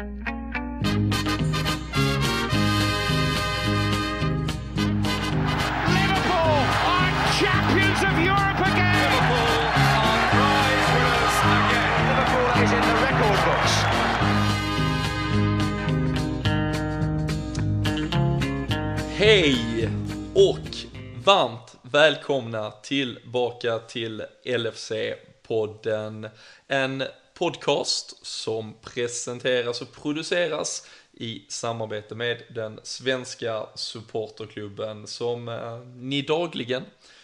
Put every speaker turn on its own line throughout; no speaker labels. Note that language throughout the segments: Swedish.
Liverpool are champions of Europe again. Liverpool are prize winners again. Liverpool is in the record books.
Hej och varmt välkomna tillbaka till LFC-podden. En podcast som presenteras och produceras i samarbete med den svenska supporterklubben som eh, ni dagligen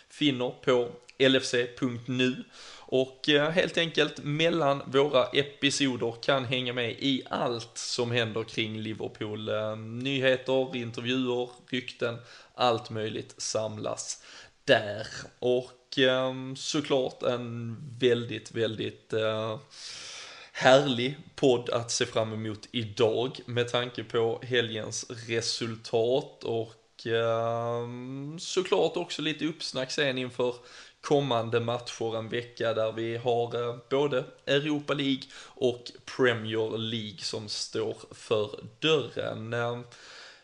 finner på lfc.nu och eh, helt enkelt mellan våra episoder kan hänga med i allt som händer kring Liverpool. Eh, Nyheter, intervjuer, rykten, allt möjligt samlas där. Och Ehm, såklart en väldigt, väldigt eh, härlig podd att se fram emot idag med tanke på helgens resultat och eh, såklart också lite uppsnack sen inför kommande matcher en vecka där vi har eh, både Europa League och Premier League som står för dörren. Eh,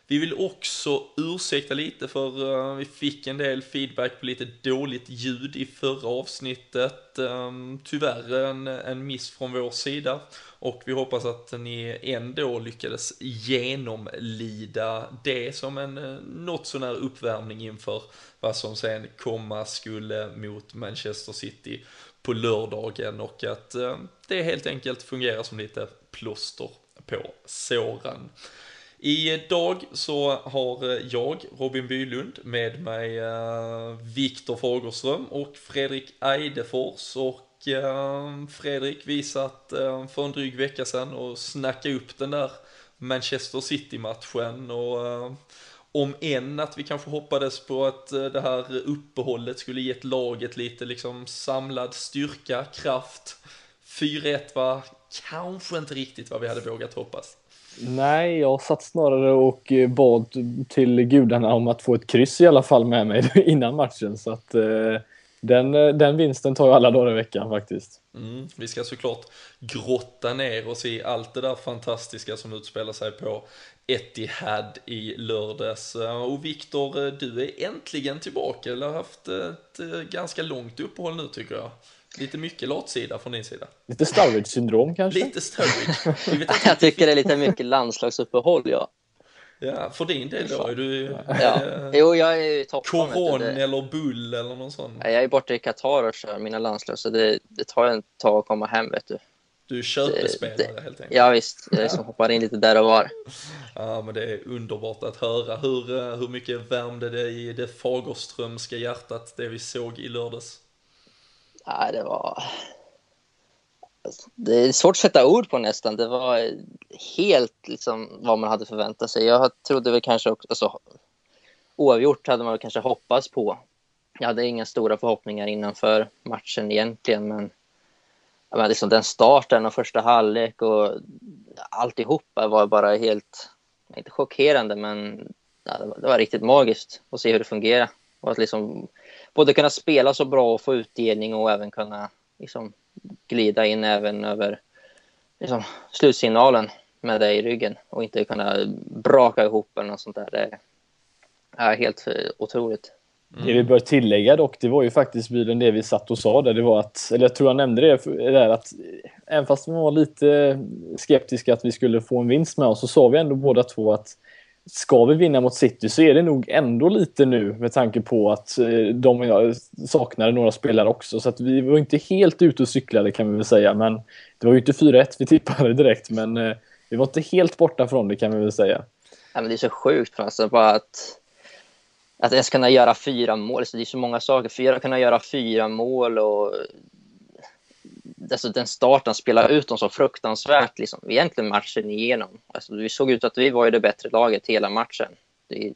vi vill också ursäkta lite för eh, vi fick en del feedback på lite dåligt ljud i förra avsnittet. Ehm, tyvärr en, en miss från vår sida och vi hoppas att ni ändå lyckades genomlida det som en eh, något sån här uppvärmning inför vad som sen komma skulle mot Manchester City på lördagen och att eh, det helt enkelt fungerar som lite plåster på såren. Idag så har eh, jag, Robin Bylund, med mig eh, Viktor Fagerström och Fredrik Eidefors. Och eh, Fredrik, vi satt för en dryg vecka sedan och snackade upp den där Manchester City-matchen. Och om än att vi kanske hoppades på att det här uppehållet skulle gett laget lite liksom samlad styrka, kraft. 4-1 var kanske inte riktigt vad vi hade vågat hoppas.
Nej, jag satt snarare och eh, bad till gudarna om att få ett kryss i alla fall med mig innan matchen. Så att eh, den, eh, den vinsten tar jag alla dagar i veckan faktiskt.
Mm, vi ska såklart grotta ner oss i allt det där fantastiska som utspelar sig på Etihad i lördags. Eh, och Viktor, du är äntligen tillbaka, Du har haft ett ganska långt uppehåll nu tycker jag. Lite mycket latsida från din sida.
Lite Sturridge-syndrom kanske?
Lite Sturridge.
jag tycker det är lite mycket landslagsuppehåll, ja.
Ja, för din del då? Är du
ja. äh, jo, jag är i toppen.
Koron eller bull eller någon sån?
Jag är borta i Qatar och kör mina landslag, så det, det tar en tag att komma hem, vet du.
Du är köpespelare helt enkelt?
Ja, visst. Jag liksom hoppar in lite där och var.
Ja, men det är underbart att höra. Hur, eh, hur mycket värmde det i det Fagerströmska hjärtat, det vi såg i lördags?
Nej, det var... Alltså, det är svårt att sätta ord på nästan. Det var helt liksom vad man hade förväntat sig. Jag trodde väl kanske också... Alltså, oavgjort hade man kanske hoppats på. Jag hade inga stora förhoppningar innanför matchen egentligen, men, men liksom den starten och första halvlek och alltihopa var bara helt, inte chockerande, men ja, det, var, det var riktigt magiskt att se hur det fungerar. Och att liksom både kunna spela så bra och få utdelning och även kunna liksom, glida in även över liksom, slutsignalen med det i ryggen och inte kunna braka ihop eller något sånt där. Det är helt eh, otroligt.
Mm. Det vi bör tillägga dock, det var ju faktiskt bilen det vi satt och sa där, det var att, eller jag tror jag nämnde det, där att eh, även fast vi var lite skeptiska att vi skulle få en vinst med oss så sa vi ändå båda två att ska vi vinna mot City så är det nog ändå lite nu med tanke på att eh, de saknade några spelare också. Så att vi var inte helt ute och cyklade kan vi väl säga. Men det var ju inte 4-1 vi tippade direkt, men eh, vi var inte helt borta från det kan vi väl säga.
Ja, men det är så sjukt alltså, bara att, att ens kunna göra fyra mål. Så det är så många saker. Fyra, kunna göra fyra mål och alltså den starten spelade ut dem så fruktansvärt, liksom, egentligen matchen igenom. Alltså, vi såg ut att vi var ju det bättre laget hela matchen. Det,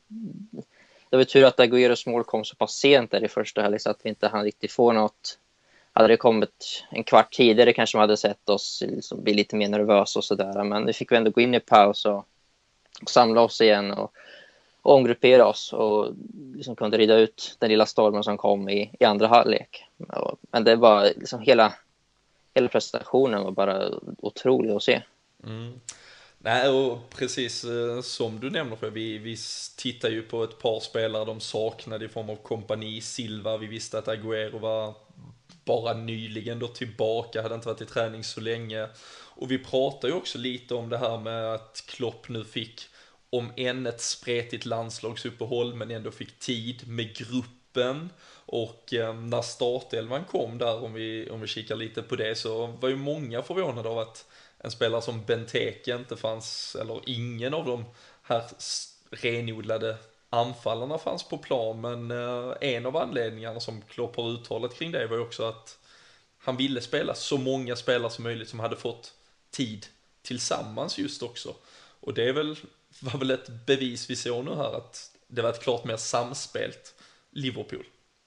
det var tur att Agüeros mål kom så pass sent där i första halvlek så att vi inte hann riktigt få något. Hade det kommit en kvart tidigare kanske man hade sett oss liksom bli lite mer nervösa och sådär. Men nu fick vi ändå gå in i paus och, och samla oss igen och, och omgruppera oss och liksom kunde rida ut den lilla stormen som kom i, i andra halvlek. Men det var liksom hela hela prestationen var bara otrolig att se.
Mm. Nej, och precis eh, som du nämner, för vi, vi tittar ju på ett par spelare de saknade i form av kompani, Silva, vi visste att Agüero var bara nyligen då tillbaka, hade inte varit i träning så länge. Och vi pratar ju också lite om det här med att Klopp nu fick, om än ett spretigt landslagsuppehåll, men ändå fick tid med gruppen. Och eh, när startelvan kom där, om vi, om vi kikar lite på det, så var ju många förvånade av att en spelare som Benteke inte fanns, eller ingen av de här renodlade anfallarna fanns på plan, men eh, en av anledningarna som Klopp har uttalat kring det var ju också att han ville spela så många spelare som möjligt som hade fått tid tillsammans just också. Och det är väl, var väl ett bevis vi såg nu här att det var ett klart mer samspelt Liverpool.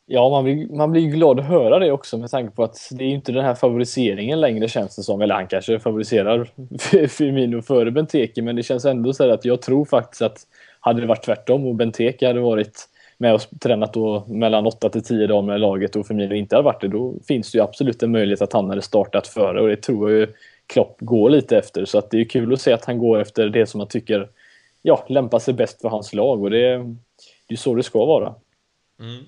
Ja, man blir, man blir glad att höra det också med tanke på att det är inte den här favoriseringen längre känns det som. Eller han kanske favoriserar Firmino före Benteke, men det känns ändå så att jag tror faktiskt att hade det varit tvärtom och Benteke hade varit med och tränat då mellan 8 till 10 dagar med laget och Firmino inte hade varit det, då finns det ju absolut en möjlighet att han hade startat före och det tror jag ju Klopp går lite efter. Så att det är kul att se att han går efter det som han tycker ja, lämpar sig bäst för hans lag och det, det är så det ska vara.
Mm.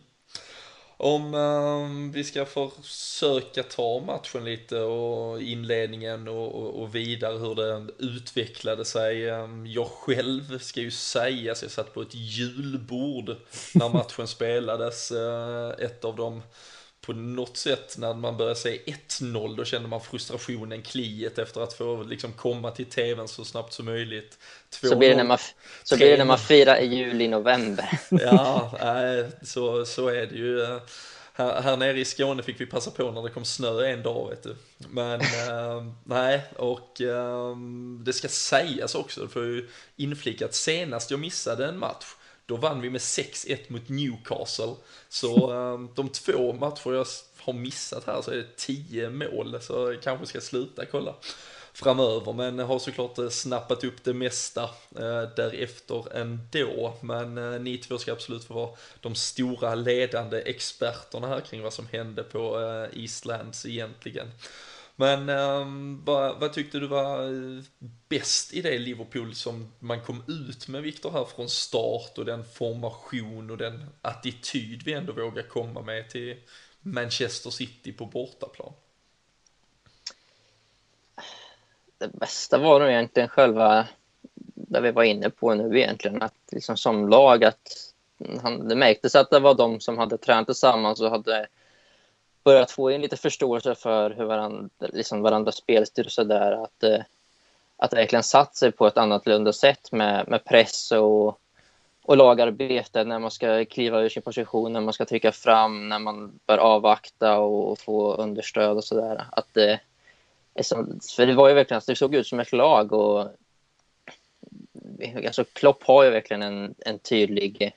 Om um, vi ska försöka ta matchen lite och inledningen och, och, och vidare hur den utvecklade sig. Um, jag själv ska ju säga att jag satt på ett julbord när matchen spelades. Uh, ett av de på något sätt när man började se 1-0 då kände man frustrationen, kliet efter att få liksom komma till tvn så snabbt som möjligt.
Så blir det när man, så blir det när man firar i juli, november.
ja, nej, så, så är det ju. Här, här nere i Skåne fick vi passa på när det kom snö en dag vet du. Men äh, nej, och äh, det ska sägas också, för inflikat senast jag missade en match då vann vi med 6-1 mot Newcastle. Så um, de två matcher jag har missat här så är det 10 mål, så jag kanske ska sluta kolla framöver, men har såklart eh, snappat upp det mesta eh, därefter ändå. Men eh, ni två ska absolut få vara de stora ledande experterna här kring vad som hände på eh, Eastlands egentligen. Men um, vad, vad, tyckte du var eh, bäst i det Liverpool som man kom ut med Viktor här från start och den formation och den attityd vi ändå vågar komma med till Manchester City på bortaplan?
Det bästa var nog egentligen själva, det vi var inne på nu egentligen, att liksom som lag att han, det märktes att det var de som hade tränat tillsammans och hade börjat få in lite förståelse för hur varandra, liksom varandras spelstil och sådär. Att, eh, att verkligen satt sig på ett annorlunda sätt med, med press och, och lagarbete när man ska kliva ur sin position, när man ska trycka fram, när man bör avvakta och få understöd och sådär. Att eh, för det var ju verkligen, det såg ut som ett lag och alltså Klopp har ju verkligen en, en tydlig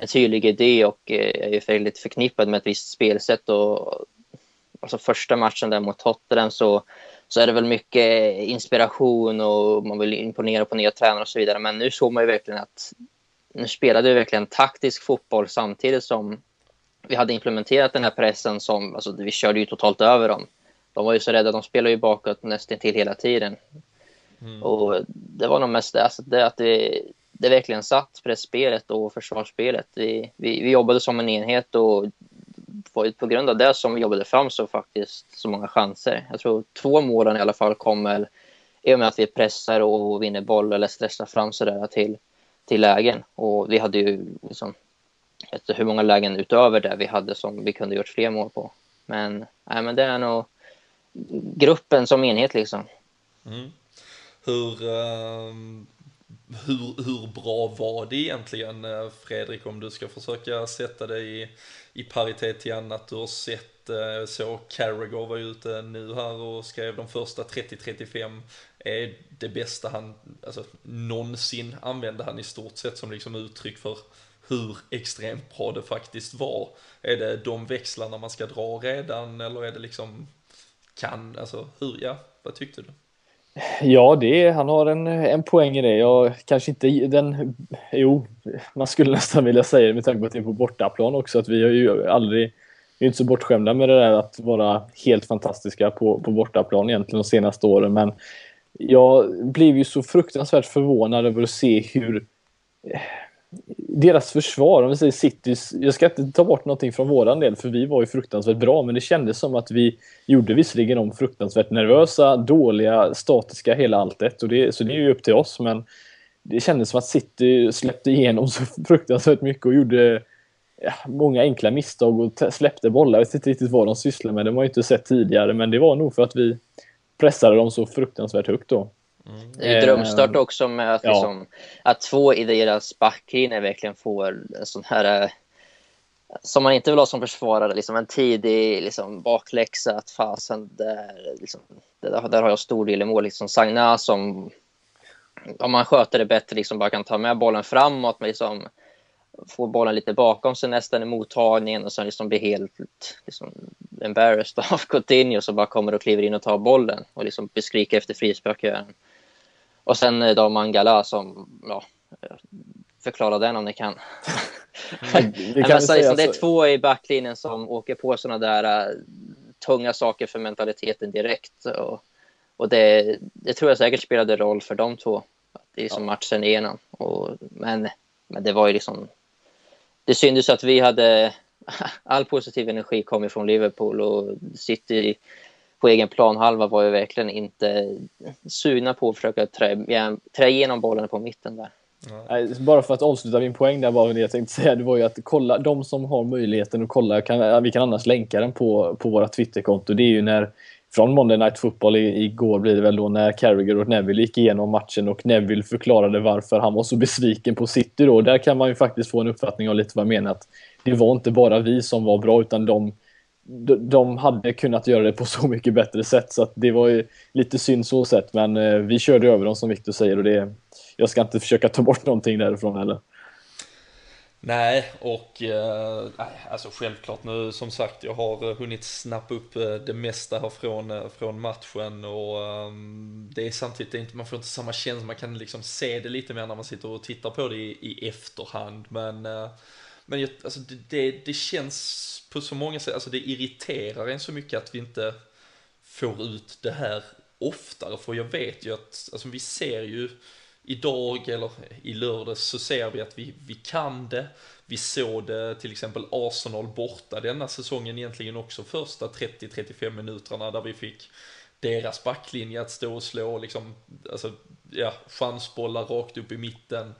en tydlig idé och eh, är ju väldigt förknippad med ett visst spelsätt. Och, alltså första matchen där mot Tottenham så, så är det väl mycket inspiration och man vill imponera på nya tränare och så vidare. Men nu såg man ju verkligen att nu spelade vi verkligen taktisk fotboll samtidigt som vi hade implementerat den här pressen som, alltså vi körde ju totalt över dem. De var ju så rädda, de spelade ju bakåt nästan till hela tiden. Mm. Och det var nog mest det, alltså det att det, det verkligen satt pressspelet och försvarsspelet. Vi, vi, vi jobbade som en enhet och var på grund av det som vi jobbade fram så faktiskt så många chanser. Jag tror två målen i alla fall kommer i och med att vi pressar och vinner boll eller stressar fram sådär till, till lägen. Och vi hade ju liksom, jag vet inte hur många lägen utöver det vi hade som vi kunde gjort fler mål på. Men, nej, men det är nog gruppen som enhet liksom.
Mm. Hur, um, hur, hur bra var det egentligen eh, Fredrik om du ska försöka sätta dig i, i paritet till annat du har sett? Eh, så Carragher var ute nu här och skrev de första 30-35 är det bästa han alltså, någonsin använde han i stort sett som liksom uttryck för hur extremt bra det faktiskt var. Är det de växlarna man ska dra redan eller är det liksom kan, alltså hur, ja, vad tyckte du?
Ja, det, han har en, en poäng i det. Jag kanske inte den... Jo, man skulle nästan vilja säga det med tanke på att det är på bortaplan också. Att vi har ju aldrig... Vi är inte så bortskämda med det där att vara helt fantastiska på, på bortaplan egentligen de senaste åren. Men jag blev ju så fruktansvärt förvånad över att se hur deras försvar, om vi säger Citys, jag ska inte ta bort någonting från våran del för vi var ju fruktansvärt bra men det kändes som att vi gjorde visserligen om fruktansvärt nervösa, dåliga, statiska hela alltet och det, så det är ju upp till oss men det kändes som att City släppte igenom så fruktansvärt mycket och gjorde ja, många enkla misstag och släppte bollar. Jag vet inte riktigt vad de sysslar med, det har man ju inte sett tidigare men det var nog för att vi pressade dem så fruktansvärt högt då.
Det är drömstart eh, också med att, ja. liksom, att två i deras backlinje verkligen får en sån här eh, som man inte vill ha som försvarare, liksom en tidig liksom, bakläxa att fasen, där, liksom, där, där har jag stor del i mål. Liksom Sagna som, om man sköter det bättre, liksom bara kan ta med bollen framåt, men liksom, får bollen lite bakom sig nästan i mottagningen och sen liksom blir helt liksom, embarrassed av Coutinho som bara kommer och kliver in och tar bollen och liksom beskriker efter frispark. Och sen eh, då Mangala som, ja, förklara den om ni kan. Det, kan så, liksom, det är två i backlinjen som åker på sådana där uh, tunga saker för mentaliteten direkt. Och, och det, det tror jag säkert spelade roll för de två. Det är som ja. matchen igenom. Och, men, men det var ju liksom... Det syntes att vi hade... All positiv energi kom ifrån Liverpool och City på egen planhalva var ju verkligen inte sugna på att försöka trä, trä igenom bollen på mitten där.
Nej, bara för att avsluta min poäng där bara det jag tänkte säga, det var ju att kolla, de som har möjligheten att kolla, kan, vi kan annars länka den på, på våra Twitterkonto, det är ju när från Monday Night Football igår blir det väl då när Carragher och Neville gick igenom matchen och Neville förklarade varför han var så besviken på City då. Där kan man ju faktiskt få en uppfattning av lite vad jag menar. Att det var inte bara vi som var bra utan de de hade kunnat göra det på så mycket bättre sätt så att det var ju lite synd så sett men eh, vi körde över dem som Victor säger och det jag ska inte försöka ta bort någonting därifrån heller.
Nej, och eh, alltså självklart nu som sagt, jag har eh, hunnit snappa upp eh, det mesta här från, från matchen och eh, det är samtidigt inte, man får inte samma känsla, man kan liksom se det lite mer när man sitter och tittar på det i, i efterhand, men, eh, men alltså, det, det, det, känns på så många sätt, alltså det irriterar en så mycket att vi inte får ut det här oftare, för jag vet ju att, alltså vi ser ju idag eller i lördags så ser vi att vi, vi kan det. Vi såg det till exempel Arsenal borta denna säsongen egentligen också första 30-35 minuterna där vi fick deras backlinje att stå och slå liksom, alltså, ja, chansbollar rakt upp i mitten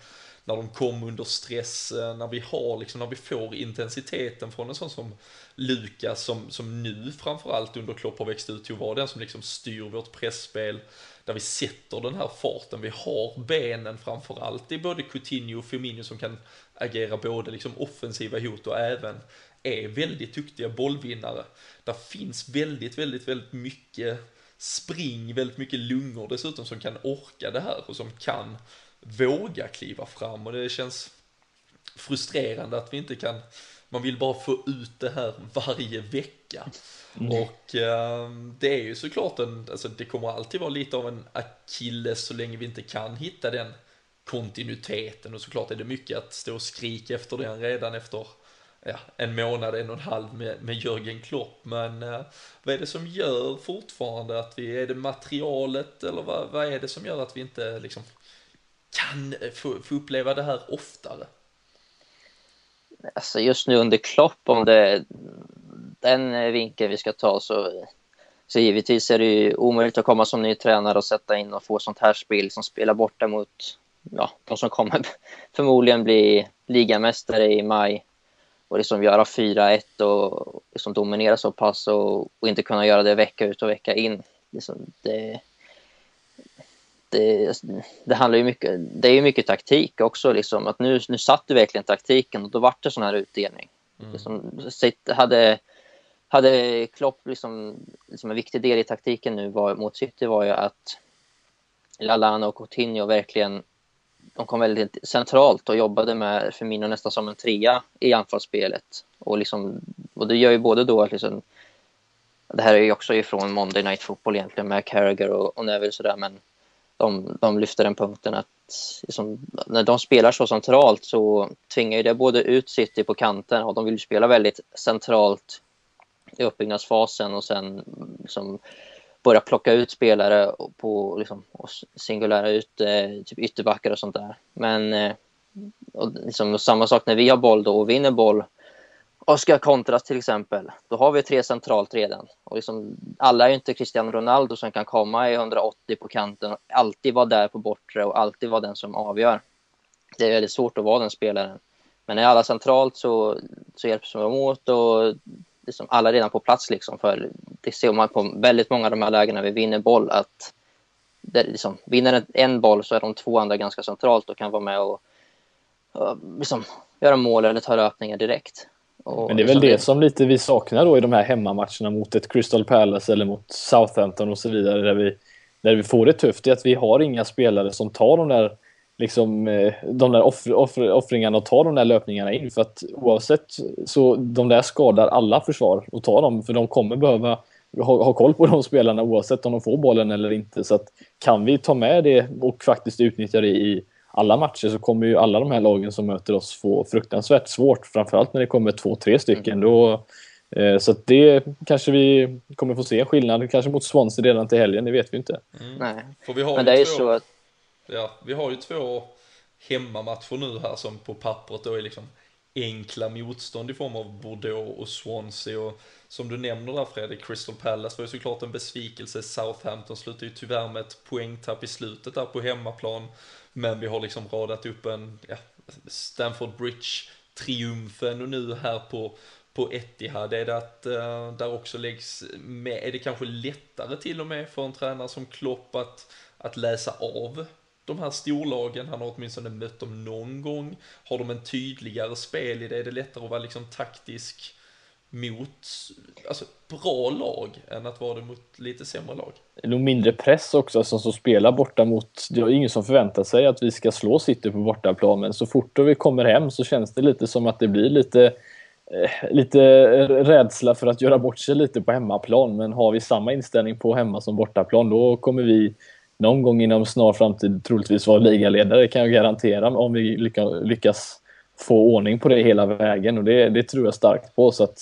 när de kom under stress, eh, när vi har liksom, när vi får intensiteten från en sån som Lukas som, som nu framförallt under Klopp har växt ut till att vara den som liksom styr vårt pressspel där vi sätter den här farten, vi har benen framförallt. i både Coutinho och Firmino som kan agera både liksom offensiva hot och även är väldigt duktiga bollvinnare. Där finns väldigt, väldigt, väldigt mycket spring, väldigt mycket lungor dessutom som kan orka det här och som kan våga kliva fram och det känns frustrerande att vi inte kan, man vill bara få ut det här varje vecka. Mm. Och eh, det är ju såklart en, alltså det kommer alltid vara lite av en akilles så länge vi inte kan hitta den kontinuiteten och såklart är det mycket att stå och skrika efter den redan efter ja, en månad, en och en halv med, med Jörgen Klopp. Men eh, vad är det som gör fortfarande att vi, är det materialet eller vad, vad är det som gör att vi inte liksom kan eh, få, få uppleva det här oftare?
Alltså just nu under Klopp, om det är den vinkeln vi ska ta så, så givetvis är det ju omöjligt att komma som ny tränare och sätta in och få sånt här spel som spelar borta mot ja, de som kommer förmodligen bli ligamästare i maj och liksom göra 4-1 och liksom dominera så pass och, och, inte kunna göra det vecka ut och vecka in. Liksom det, det, det, handlar ju mycket, det är ju mycket taktik också. Liksom, att nu, nu satt du verkligen taktiken och då vart det sån här utdelning. Mm. Liksom, hade, hade Klopp liksom, liksom en viktig del i taktiken nu var, mot City var ju att Lallana och Coutinho verkligen de kom väldigt centralt och jobbade med Firmino nästan som en trea i anfallsspelet. Och, liksom, och det gör ju både då att liksom, det här är ju också ifrån Monday Night Football egentligen med Carragher och, och Neville sådär men de, de lyfter den punkten att liksom, när de spelar så centralt så tvingar ju det både ut City på kanten och de vill spela väldigt centralt i uppbyggnadsfasen och sen liksom, börja plocka ut spelare på, liksom, och singulära ut eh, typ ytterbackar och sånt där. Men eh, och liksom, och samma sak när vi har boll då och vinner boll och ska kontras till exempel, då har vi tre centralt redan. Och liksom, alla är ju inte Cristiano Ronaldo som kan komma i 180 på kanten och alltid vara där på bortre och alltid vara den som avgör. Det är väldigt svårt att vara den spelaren. Men är alla centralt så, så hjälps de åt och liksom alla redan på plats. Liksom, för det ser man på väldigt många av de här lägena vi vinner boll att det liksom, vinner en boll så är de två andra ganska centralt och kan vara med och, och liksom, göra mål eller ta löpningar direkt.
Och Men det är väl det som lite vi saknar då i de här hemmamatcherna mot ett Crystal Palace eller mot Southampton och så vidare där vi, där vi får det tufft. Det är att vi har inga spelare som tar de där liksom, eh, de där offr, offr, offringarna och tar de där löpningarna in. För att oavsett så de där skadar alla försvar och tar dem. För de kommer behöva ha, ha koll på de spelarna oavsett om de får bollen eller inte. Så att kan vi ta med det och faktiskt utnyttja det i alla matcher så kommer ju alla de här lagen som möter oss få fruktansvärt svårt. Framförallt när det kommer två, tre stycken. Mm. Då, eh, så att det kanske vi kommer få se en skillnad. Kanske mot Swansea redan till helgen, det vet vi inte.
Mm. Nej, För vi har men det är ju så att
ja, vi har ju två hemmamatcher nu här som på pappret då är liksom enkla motstånd i form av Bordeaux och Swansea och som du nämner där Fredrik, Crystal Palace var ju såklart en besvikelse, Southampton slutade ju tyvärr med ett poängtapp i slutet där på hemmaplan, men vi har liksom radat upp en ja, Stamford Bridge-triumfen och nu här på på Etihad, är det att uh, där också läggs med, är det kanske lättare till och med för en tränare som Klopp att, att läsa av de här storlagen, han har åtminstone mött dem någon gång. Har de en tydligare spel i det, är det lättare att vara liksom taktisk mot alltså, bra lag än att vara det mot lite sämre lag.
Det är nog mindre press också som, som spelar borta mot, det är ingen som förväntar sig att vi ska slå City på bortaplan men så fort vi kommer hem så känns det lite som att det blir lite eh, lite rädsla för att göra bort sig lite på hemmaplan men har vi samma inställning på hemma som bortaplan då kommer vi någon gång inom snar framtid troligtvis vara ligaledare kan jag garantera om vi lyckas få ordning på det hela vägen och det, det tror jag starkt på. Så att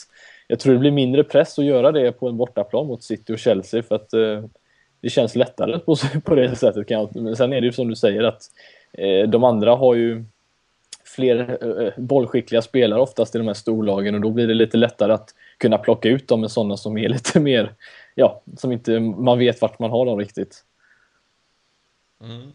jag tror det blir mindre press att göra det på en bortaplan mot City och Chelsea för att eh, det känns lättare på, på det sättet. Kan jag, men sen är det ju som du säger att eh, de andra har ju fler eh, bollskickliga spelare oftast i de här storlagen och då blir det lite lättare att kunna plocka ut dem med sådana som är lite mer, ja, som inte man vet vart man har dem riktigt.
Mm.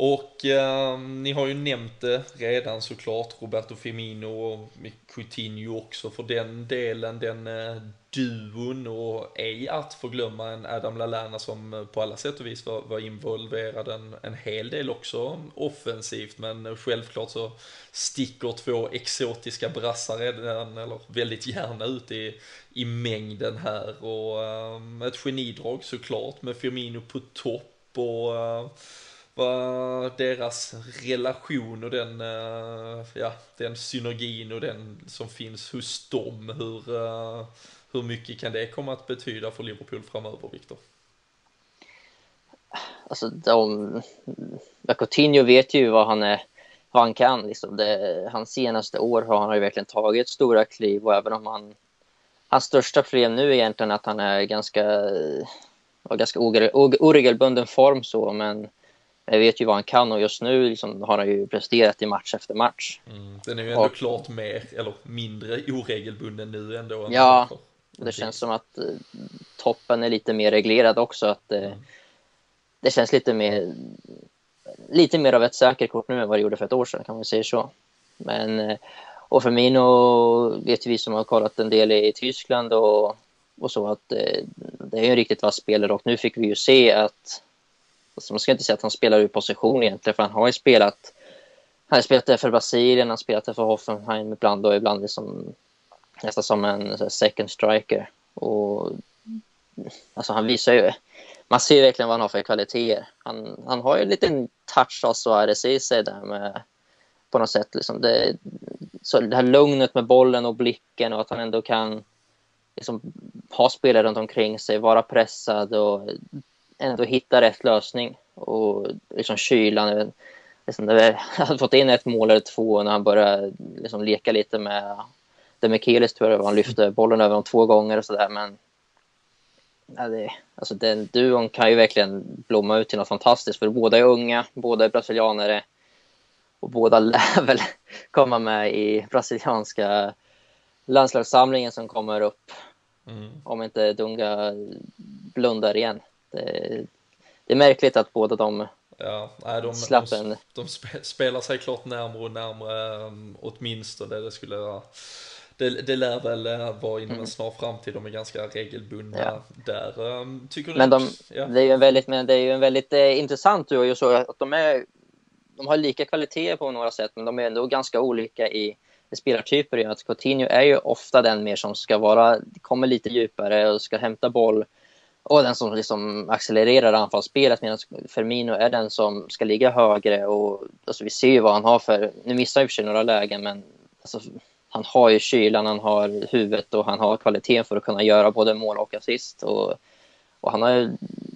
Och eh, ni har ju nämnt det redan såklart, Roberto Firmino och Coutinho också. För den delen, den eh, duon och ej att förglömma en Adam Lallana som eh, på alla sätt och vis var, var involverad en, en hel del också offensivt. Men eh, självklart så sticker två exotiska brassar redan, eller väldigt gärna ut i, i mängden här. Och eh, ett genidrag såklart med Firmino på topp och eh, vad deras relation och den, eh, ja, den synergin och den som finns hos dem, hur, eh, hur mycket kan det komma att betyda för Liverpool framöver, Viktor?
Alltså, de, Coutinho vet ju vad han är vad han kan. Liksom. Det, hans senaste år har han ju verkligen tagit stora kliv och även om han hans största problem nu är egentligen att han är ganska har ganska oregelbunden form så, men jag vet ju vad han kan och just nu liksom har han ju presterat i match efter match.
Mm, den är ju ändå och, klart mer, eller mindre oregelbunden nu ändå. Än
ja, det känns som att eh, toppen är lite mer reglerad också. Att eh, mm. Det känns lite mer, lite mer av ett säkert kort nu än vad det gjorde för ett år sedan kan man säga så. Men, eh, och för Mino vet vi som har kollat en del i Tyskland och och så att det är en riktigt vass spelare och nu fick vi ju se att alltså man ska inte säga att han spelar ur position egentligen för han har ju spelat han har spelat det för Brasilien, han har spelat det för Hoffenheim ibland och ibland liksom nästan som en second striker och alltså han visar ju man ser verkligen vad han har för kvaliteter. Han, han har ju en liten touch av Suarez i sig där med på något sätt liksom det, så det här lugnet med bollen och blicken och att han ändå kan liksom, ha spelare runt omkring sig, vara pressad och ändå hitta rätt lösning. Och liksom kylan. Liksom, när vi hade fått in ett mål eller två när han började liksom, leka lite med Demichelis tror jag han lyfte bollen över dem två gånger och sådär. Men Ja, det, alltså den duon kan ju verkligen blomma ut till något fantastiskt för båda är unga, båda är brasilianare och båda lär väl komma med i brasilianska landslagssamlingen som kommer upp mm. om inte Dunga blundar igen. Det, det, är märkligt att båda de
Ja, nej, de, slapp de, de, spelar sig klart närmare och närmare um, åtminstone. Det skulle vara det, det lär väl eh, vara inom en mm. snar framtid, de är ganska regelbundna ja. där. Um, tycker
men de, ja. det är ju en väldigt, men det är ju en väldigt eh, intressant duo, så att de är de har lika kvaliteter på några sätt, men de är ändå ganska olika i, i spelartyper. Att Coutinho är ju ofta den mer som ska vara, kommer lite djupare och ska hämta boll och den som liksom accelererar anfallsspelet medan Firmino är den som ska ligga högre och alltså, vi ser ju vad han har för, nu missar han i och för sig några lägen men alltså, han har ju kylan, han har huvudet och han har kvaliteten för att kunna göra både mål och assist. Och, och han har ju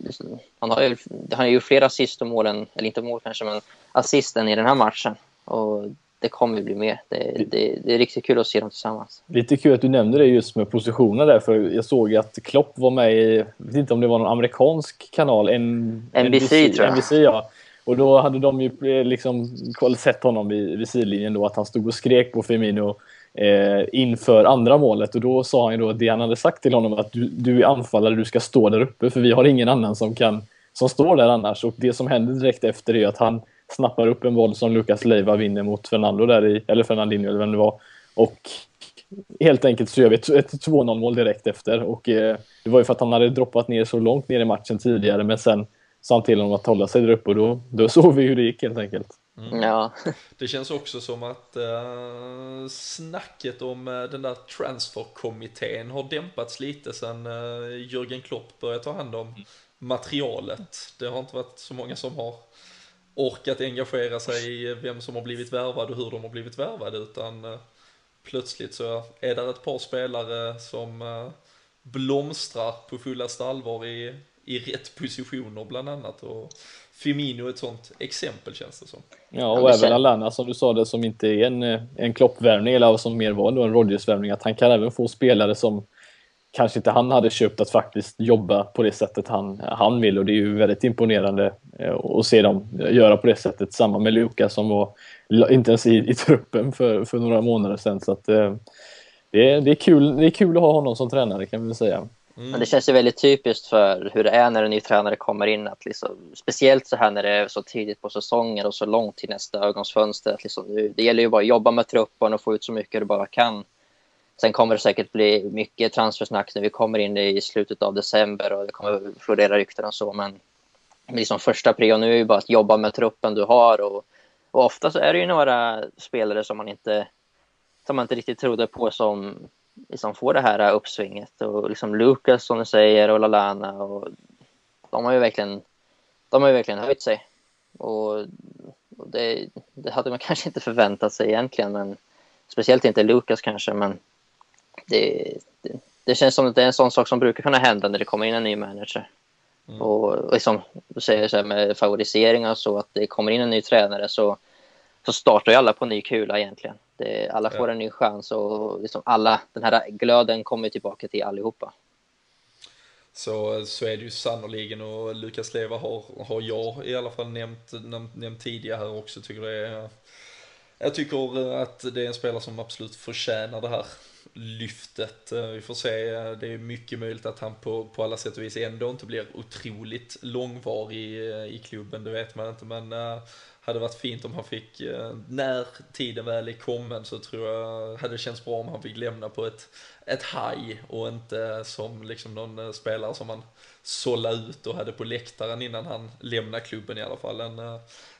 liksom, han har ju, han har ju flera assist och målen, eller inte mål kanske, men assisten i den här matchen. Och det kommer bli mer. Det, det, det, är riktigt kul att se dem tillsammans.
Lite kul att du nämnde det just med positionen där, för jag såg att Klopp var med i, jag vet inte om det var någon amerikansk kanal, en,
NBC, NBC tror jag.
NBC, ja. Och då hade de ju eh, liksom sett honom vid, vid sidlinjen då, att han stod och skrek på Firmino eh, inför andra målet och då sa han ju då det han hade sagt till honom att du, du är anfallare, du ska stå där uppe för vi har ingen annan som kan som står där annars och det som händer direkt efter är att han snappar upp en boll som Lucas Leiva vinner mot Fernando där i, eller Fernandinho eller vem det var och helt enkelt så gör vi ett, ett 2-0 mål direkt efter och eh, det var ju för att han hade droppat ner så långt ner i matchen tidigare men sen sa han till honom att hålla sig där uppe och då, då såg vi hur det gick helt enkelt.
Mm. Ja.
Det känns också som att uh, snacket om uh, den där transferkommittén har dämpats lite sen uh, Jürgen Klopp började ta hand om materialet. Det har inte varit så många som har orkat engagera sig i vem som har blivit värvad och hur de har blivit värvade utan uh, plötsligt så är det ett par spelare som blomstrar på fullaste allvar i, i rätt positioner bland annat. Och, Firmino ett sånt exempel känns det som.
Ja, och även Alana som du sa det som inte är en, eh, en kloppvärvning eller som mer var en Rodgers-värvning. Att han kan även få spelare som kanske inte han hade köpt att faktiskt jobba på det sättet han, han vill och det är ju väldigt imponerande eh, att se dem göra på det sättet. Samma med Lukas som var inte ens i, i truppen för, för några månader sedan. Så att, eh, det, är, det, är kul, det är kul att ha honom som tränare kan vi väl säga.
Mm. Men det känns ju väldigt typiskt för hur det är när en ny tränare kommer in. Att liksom, speciellt så här när det är så tidigt på säsongen och så långt till nästa ögonsfönster. Att liksom, det gäller ju bara att jobba med truppen och få ut så mycket du bara kan. Sen kommer det säkert bli mycket transfersnack när vi kommer in i slutet av december och det kommer florera rykten och så. Men liksom första prio nu är ju bara att jobba med truppen du har. Och, och ofta så är det ju några spelare som man inte, som man inte riktigt trodde på som liksom får det här uppsvinget. Och liksom Lucas som du säger och Lalana. Och de har ju verkligen, de har ju verkligen höjt sig. Och, och det, det, hade man kanske inte förväntat sig egentligen. Men, speciellt inte Lucas kanske. Men det, det, det känns som att det är en sån sak som brukar kunna hända när det kommer in en ny manager. Mm. Och liksom, du säger så här med favoriseringar och så, att det kommer in en ny tränare så, så startar ju alla på ny kula egentligen. Det, alla får en ny chans och liksom alla, den här glöden kommer tillbaka till allihopa.
Så, så är det ju sannoliken och Lukas Leva har, har jag i alla fall nämnt, nämnt, nämnt tidigare här också. Tycker det är, jag tycker att det är en spelare som absolut förtjänar det här lyftet. Eh, vi får se, eh, det är mycket möjligt att han på, på alla sätt och vis ändå inte blir otroligt långvarig eh, i, klubben, det vet man inte. Men hade varit fint om han fick, när tiden väl är kommen så tror jag hade det känts bra om han fick lämna på ett, ett haj och inte som liksom någon spelare som man sålla ut och hade på läktaren innan han lämnade klubben i alla fall. En,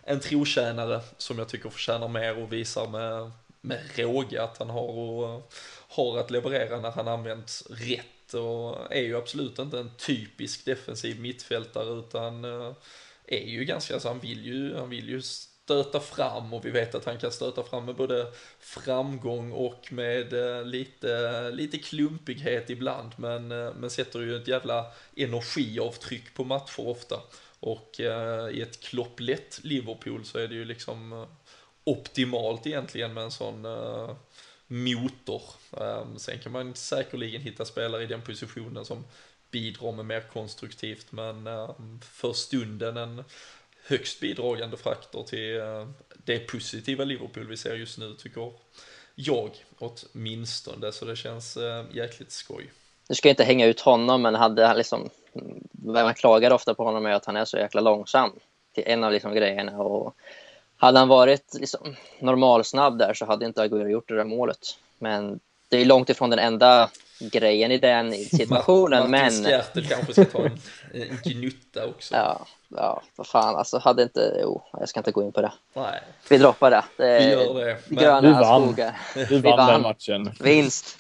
en trotjänare som jag tycker förtjänar mer och visar med, med råge att han har, och, har att leverera när han används rätt och är ju absolut inte en typisk defensiv mittfältare utan eh, är ju ganska, alltså han vill ju, han vill ju stöta fram och vi vet att han kan stöta fram med både framgång och med eh, lite, lite klumpighet ibland men, eh, men sätter ju ett jävla energiavtryck på matcher ofta. Och eh, i ett klopplätt Liverpool så är det ju liksom optimalt egentligen med en sån eh, motor. Ehm, sen kan man säkerligen hitta spelare i den positionen som bidrar med mer konstruktivt men ehm, för stunden en högst bidragande faktor till ehm, det positiva Liverpool vi ser just nu tycker jag åtminstone så det känns jäkligt skoj.
Nu ska jag inte hänga ut honom men hade han liksom man klagar ofta på honom är att han är så jäkla långsam till en av liksom grejerna och hade han varit liksom normalsnabb där så hade inte Aguero gjort det där målet. Men det är långt ifrån den enda grejen i den situationen.
Men... Martin kanske ska ta en, en gnutta också.
Ja, ja, vad fan, alltså hade inte, jo, jag ska inte gå in på det.
Nej.
Vi droppar det.
det vi gör det.
Men... Gröna vi vann. skogar.
Vi, vi vann, vann den matchen.
Vinst.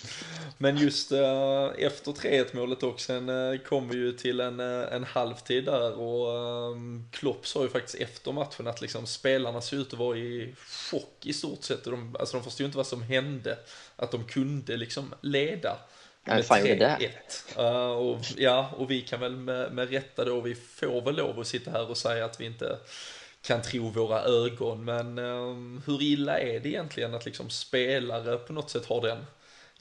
Men just uh, efter 3-1 målet också, sen uh, kom vi ju till en, uh, en halvtid där och uh, Klopp sa ju faktiskt efter matchen att liksom spelarna såg ut att vara i chock i stort sett. De, alltså de förstod ju inte vad som hände, att de kunde liksom leda.
Med 3-1.
Uh, och, ja, och vi kan väl med, med rätta då, vi får väl lov att sitta här och säga att vi inte kan tro våra ögon, men um, hur illa är det egentligen att liksom spelare på något sätt har den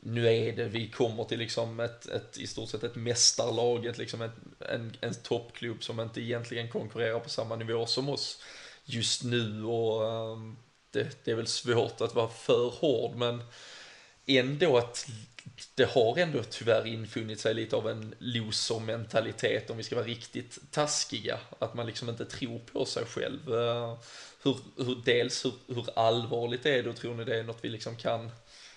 nu är det, vi kommer till liksom ett, ett i stort sett ett mästarlag, ett, liksom ett, en, en toppklubb som inte egentligen konkurrerar på samma nivå som oss just nu och um, det, det, är väl svårt att vara för hård men ändå att det har ändå tyvärr infunnit sig lite av en loser-mentalitet om vi ska vara riktigt taskiga. Att man liksom inte tror på sig själv. Uh, hur, hur, dels hur, hur allvarligt är det och tror ni det är något vi liksom kan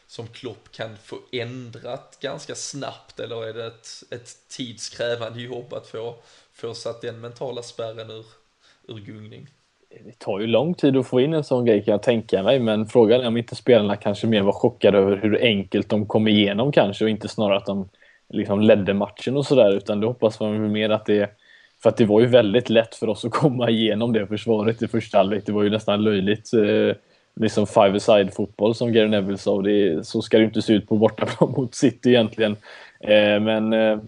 som Klopp kan få ändrat ganska snabbt eller är det ett, ett tidskrävande jobb att få, få satt den mentala spärren ur, ur gungning?
Det tar ju lång tid att få in en sån grej kan jag tänka mig, men frågan är om inte spelarna kanske mer var chockade över hur enkelt de kom igenom kanske och inte snarare att de liksom ledde matchen och sådär, utan det hoppas man mer att det för att det var ju väldigt lätt för oss att komma igenom det försvaret i första halvlek. Det var ju nästan löjligt eh, liksom five-a-side fotboll som Gary Neville sa. Det, så ska det inte se ut på bortaplan mot City egentligen. Eh, men eh,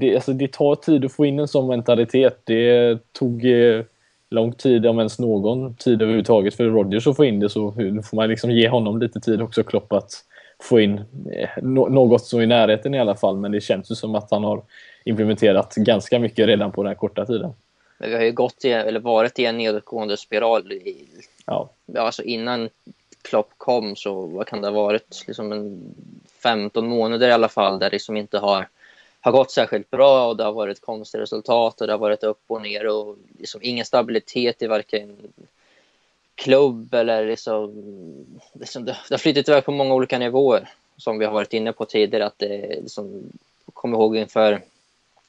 det, alltså, det tar tid att få in en sån mentalitet. Det tog eh, lång tid, om ens någon tid överhuvudtaget för Rodgers att få in det så nu får man liksom ge honom lite tid också Klopp att få in eh, no något så i närheten i alla fall. Men det känns ju som att han har implementerat ganska mycket redan på den här korta tiden.
Men vi har ju gått i, eller varit i en nedåtgående spiral i
Ja.
Alltså innan Klopp kom så vad kan det ha varit? Liksom en 15 månader i alla fall där det liksom inte har, har gått särskilt bra och det har varit konstiga resultat och det har varit upp och ner och liksom ingen stabilitet i varken klubb eller liksom, liksom det, det har flyttat iväg på många olika nivåer som vi har varit inne på tidigare att det liksom, kom ihåg inför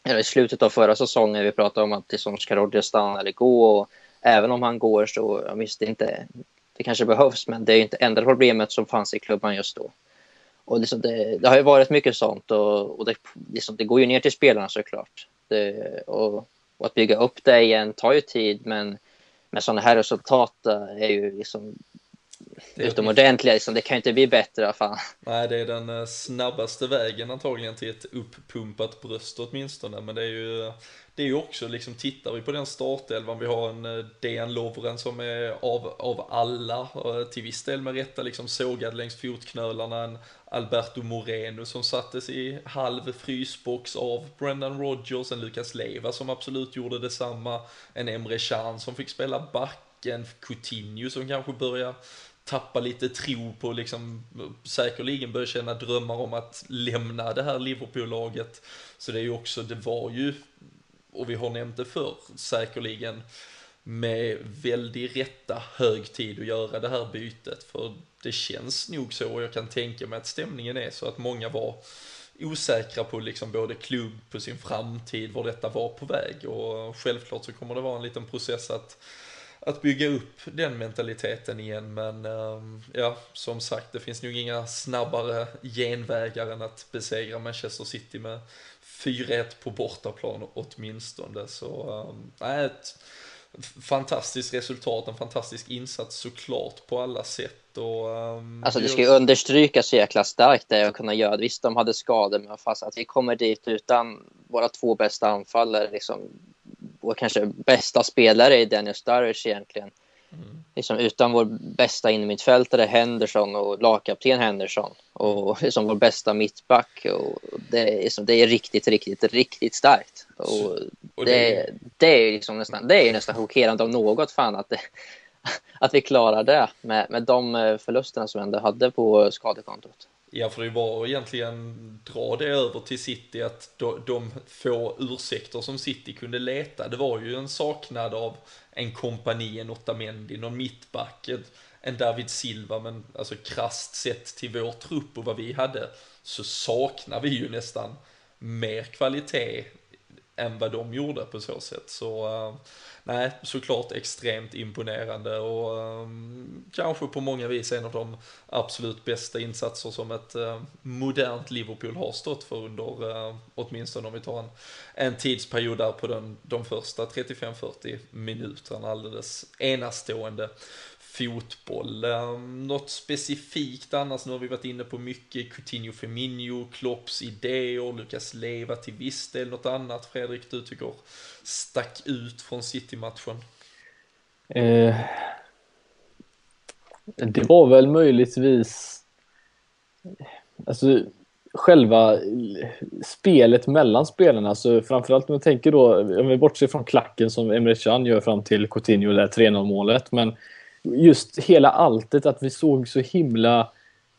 eller i slutet av förra säsongen vi pratade om att liksom, ska Rodgers stanna eller gå och även om han går så, jag visste inte, det kanske behövs, men det är inte enda problemet som fanns i klubban just då. Och liksom det, det, har ju varit mycket sånt och, och det, liksom, det, går ju ner till spelarna såklart. Det, och, och, att bygga upp det igen tar ju tid, men med sådana här resultat är ju liksom det utomordentliga. Liksom. Det kan ju inte bli bättre. Fan.
Nej, det är den eh, snabbaste vägen antagligen till ett upppumpat bröst åtminstone. Men det är ju det är ju också liksom, tittar vi på den startelvan, vi har en eh, Dejan Lovren som är av, av alla, till viss del med rätta liksom sågad längs fotknölarna, en Alberto Moreno som sattes i halv frysbox av Brendan Rodgers, en Lucas Leiva som absolut gjorde detsamma, en Emre Can som fick spela back, en Coutinho som kanske börjar tappa lite tro på liksom, säkerligen börja känna drömmar om att lämna det här Liverpool-laget. Så det är ju också, det var ju och vi har nämnt det förr, säkerligen med väldigt rätta hög tid att göra det här bytet. För det känns nog så, och jag kan tänka mig att stämningen är så att många var osäkra på liksom både klubb, på sin framtid, var detta var på väg. Och självklart så kommer det vara en liten process att, att bygga upp den mentaliteten igen. Men ehm, ja, som sagt, det finns nog inga snabbare genvägar än att besegra Manchester City med 4-1 på bortaplan åtminstone. Så äh, ett fantastiskt resultat, en fantastisk insats såklart på alla sätt. Och, um,
alltså det ska ju understrykas så jäkla starkt det att kunna göra. Visst, de hade skador, men fast att vi kommer dit utan våra två bästa anfallare, liksom, vår kanske bästa spelare i Daniel Sturridge egentligen. Mm. Liksom utan vår bästa innermittfältare Henderson och lagkapten Henderson och liksom vår bästa mittback. Och det, är liksom, det är riktigt, riktigt, riktigt starkt. Och, och det, det, det, är liksom nästan, det är nästan chockerande av något fan att, det, att vi klarar det med, med de eh, förlusterna som vi ändå hade på skadekontot.
Ja, för det var egentligen dra det över till City att de, de få ursäkter som City kunde leta, det var ju en saknad av en kompani, en Otamendi, någon mittback, en David Silva, men alltså krasst sett till vår trupp och vad vi hade så saknar vi ju nästan mer kvalitet än vad de gjorde på så sätt. Så uh, nej, såklart extremt imponerande och um, kanske på många vis en av de absolut bästa insatser som ett uh, modernt Liverpool har stått för under, uh, åtminstone om vi tar en, en tidsperiod där på den, de första 35-40 minuterna, alldeles enastående fotboll. Något specifikt annars, nu har vi varit inne på mycket Coutinho Feminio, Klopps idéer, Lukas Leva till viss del, något annat Fredrik du tycker stack ut från City-matchen?
Eh, det var väl möjligtvis alltså själva spelet mellan spelarna, alltså framförallt om jag tänker då, om vi bortser från klacken som Emre Can gör fram till Coutinho, det 3-0 målet, men just hela alltet, att vi såg så himla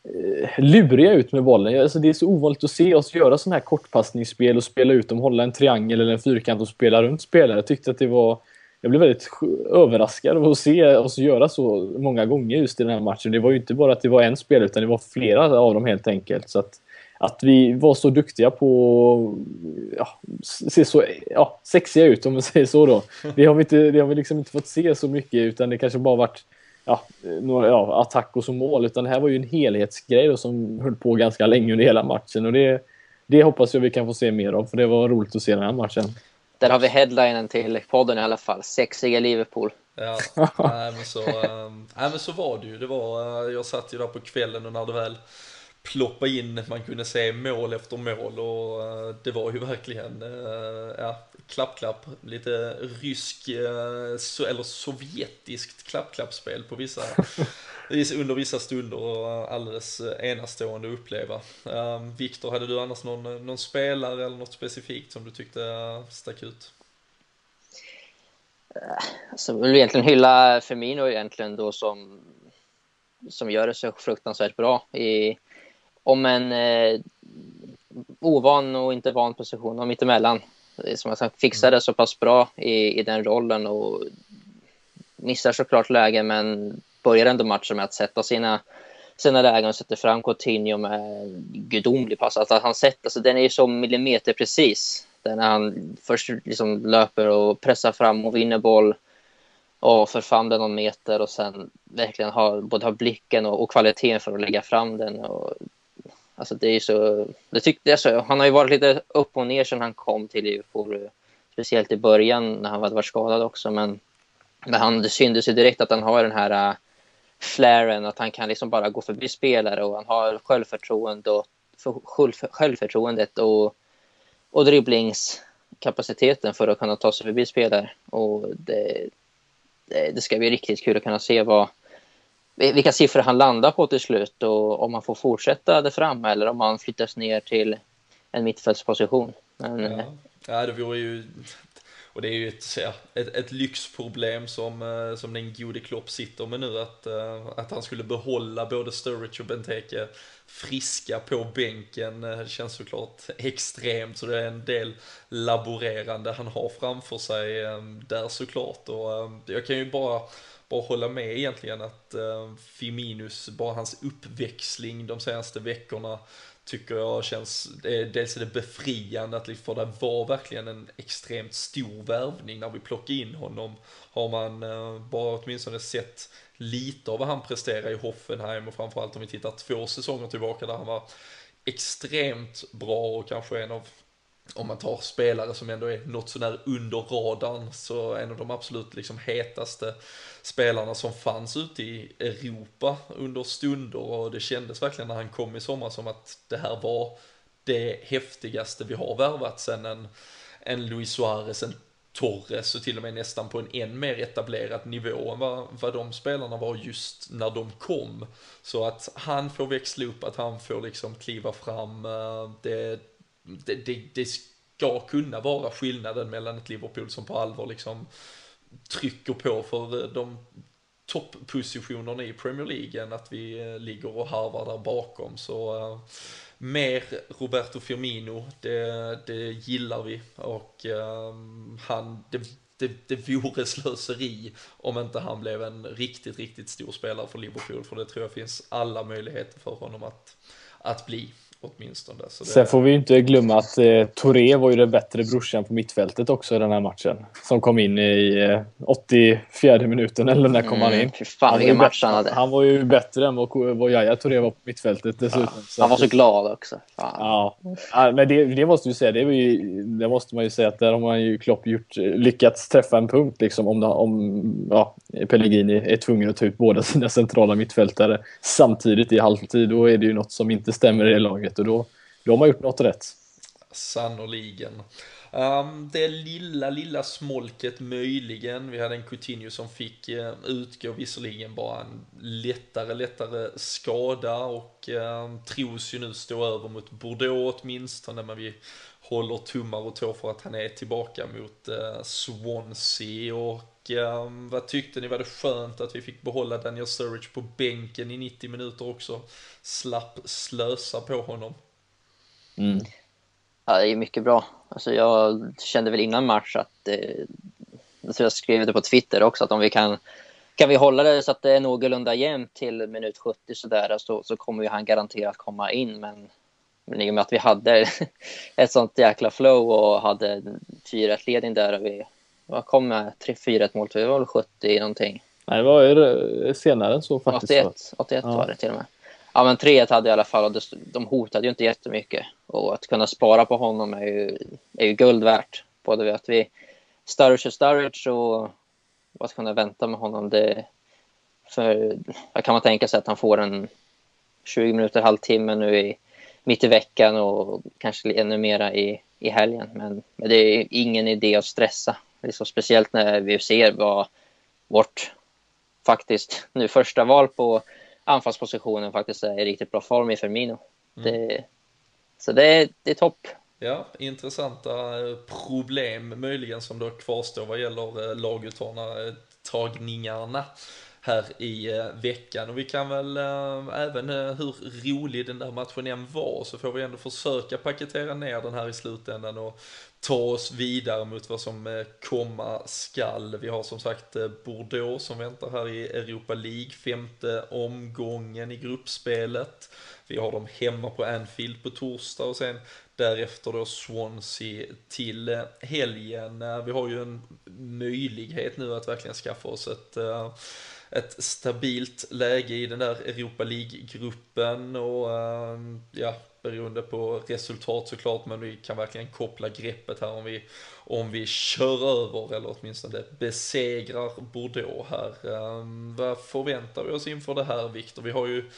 eh, luriga ut med bollen. Alltså det är så ovanligt att se oss göra sådana här kortpassningsspel och spela ut dem, hålla en triangel eller en fyrkant och spela runt spelare. Jag tyckte att det var jag blev väldigt överraskad av att se oss göra så många gånger just i den här matchen. Det var ju inte bara att det var en spelare utan det var flera av dem helt enkelt. Så att, att vi var så duktiga på ja, se så ja, sexiga ut om man säger så då. Det har vi, inte, det har vi liksom inte fått se så mycket utan det kanske bara varit ja, några, ja, attack och så mål. Utan det här var ju en helhetsgrej då, som höll på ganska länge under hela matchen. Och det, det hoppas jag vi kan få se mer av, för det var roligt att se den här matchen.
Där har vi headlinen till podden i alla fall. Sexiga Liverpool.
Ja, nej, men så, äh, nej, men så var det ju. Det var, äh, jag satt ju där på kvällen och när det väl ploppa in, man kunde se mål efter mål och uh, det var ju verkligen, uh, ja, klapp-klapp, lite rysk, so eller sovjetiskt klapp-klappspel på vissa, under vissa stunder och alldeles enastående att uppleva. Viktor, hade du annars någon, någon spelare eller något specifikt som du tyckte stack ut?
Alltså, jag vill egentligen hylla Firmino egentligen då som, som gör det så fruktansvärt bra i om en eh, ovan och inte van position och mittemellan. Eh, som jag sagt, fixar det så pass bra i, i den rollen och missar såklart lägen men börjar ändå matchen med att sätta sina, sina lägen och sätter fram Coutinho med gudomlig pass. Alltså han sätter, alltså den är ju så millimeterprecis. Den när han först liksom löper och pressar fram och vinner boll och för fram den någon meter och sen verkligen har både har blicken och, och kvaliteten för att lägga fram den. Och Alltså det är så, det tyckte jag så. Han har ju varit lite upp och ner sedan han kom till Liverpool. Speciellt i början när han var skadad också. Men, men han, det syntes ju direkt att han har den här uh, flaren, att han kan liksom bara gå förbi spelare och han har självförtroende och, för, självförtroendet och, och dribblingskapaciteten för att kunna ta sig förbi spelare. Och det, det, det ska bli riktigt kul att kunna se vad, vilka siffror han landar på till slut och om han får fortsätta där fram eller om han flyttas ner till en mittfältsposition. Men,
ja. Eh, ja, det vore ju och det är ju ett, ett, ett lyxproblem som, eh, som den gode Klopp sitter med nu, att, eh, att han skulle behålla både Sturridge och Benteke friska på bänken känns såklart extremt, så det är en del laborerande han har framför sig där såklart. Och jag kan ju bara bara hålla med egentligen att eh, Fiminus, bara hans uppväxling de senaste veckorna tycker jag känns, dels är det befriande att för det var verkligen en extremt stor värvning när vi plockade in honom. Har man eh, bara åtminstone sett lite av vad han presterar i Hoffenheim och framförallt om vi tittar två säsonger tillbaka där han var extremt bra och kanske en av om man tar spelare som ändå är något sånär under radarn, så en av de absolut liksom hetaste spelarna som fanns ute i Europa under stunder och det kändes verkligen när han kom i sommar som att det här var det häftigaste vi har värvat sen en, en Luis Suarez, en Torres och till och med nästan på en än mer etablerad nivå än vad, vad de spelarna var just när de kom. Så att han får växla upp, att han får liksom kliva fram, eh, det, det, det, det ska kunna vara skillnaden mellan ett Liverpool som på allvar liksom trycker på för eh, de topppositionerna i Premier League än att vi eh, ligger och harvar där bakom. Så uh, mer Roberto Firmino, det, det gillar vi och uh, han, det, det, det vore slöseri om inte han blev en riktigt, riktigt stor spelare för Liverpool, för det tror jag finns alla möjligheter för honom att, att bli åtminstone. Så det...
Sen får vi ju inte glömma att eh, Touré var ju den bättre brorsan på mittfältet också i den här matchen. Som kom in i eh, 84 minuten, eller när kom mm, han in?
Fan vilken match han hade.
Han var ju bättre än vad, vad Yahya Touré var på mittfältet dessutom.
Ja, han var så glad också.
Fan. Ja, ja men det, det måste du säga. Det, ju, det, måste man ju säga att där har man ju Klopp gjort, lyckats träffa en punkt liksom om, om ja, Pellegrini är tvungen att ta ut båda sina centrala mittfältare samtidigt i halvtid. Då är det ju något som inte stämmer i laget laget och då, då har man gjort något rätt.
Sannoliken. Um, det lilla, lilla smolket möjligen. Vi hade en Coutinho som fick uh, utgå visserligen bara en lättare, lättare skada och uh, tros ju nu stå över mot Bordeaux åtminstone, men vi håller tummar och tår för att han är tillbaka mot uh, Swansea och um, vad tyckte ni? Var det skönt att vi fick behålla Daniel Sturridge på bänken i 90 minuter också? Slapp slösa på honom.
Mm. Ja, det är mycket bra. Alltså jag kände väl innan match att, eh, jag tror jag skrev det på Twitter också, att om vi kan, kan vi hålla det så att det är någorlunda jämnt till minut 70 sådär, så, så kommer ju han garanterat komma in. Men, men i och med att vi hade ett sånt jäkla flow och hade 4-1-ledning där och vi vad kom med 3-4-1 mål, det var väl 70 någonting.
Nej, det var ju senare än så faktiskt.
81, 81 ja. var det till och med. Ja, men 3-1 hade i alla fall och de hotade ju inte jättemycket. Och att kunna spara på honom är ju, är ju guld värt. Både att vi Sturridge och Sturridge och att kunna vänta med honom. Det, för kan man tänka sig att han får en 20 minuter, halvtimme nu i, mitt i veckan och kanske ännu mera i, i helgen. Men, men det är ingen idé att stressa. Liksom speciellt när vi ser vad vårt faktiskt nu första val på anfallspositionen faktiskt är i riktigt bra form i Firmino. Mm. Det, så det är, det är topp.
Ja, intressanta eh, problem möjligen som då kvarstår vad gäller eh, laguttagningarna här i eh, veckan och vi kan väl eh, även eh, hur rolig den där matchen än var så får vi ändå försöka paketera ner den här i slutändan och ta oss vidare mot vad som komma skall. Vi har som sagt Bordeaux som väntar här i Europa League, femte omgången i gruppspelet. Vi har dem hemma på Anfield på torsdag och sen därefter då Swansea till helgen. Vi har ju en möjlighet nu att verkligen skaffa oss ett ett stabilt läge i den där Europa League-gruppen och ehm, ja, beroende på resultat såklart, men vi kan verkligen koppla greppet här om vi, om vi kör över eller åtminstone besegrar Bordeaux här. Ehm, vad förväntar vi oss inför det här Viktor? Vi har ju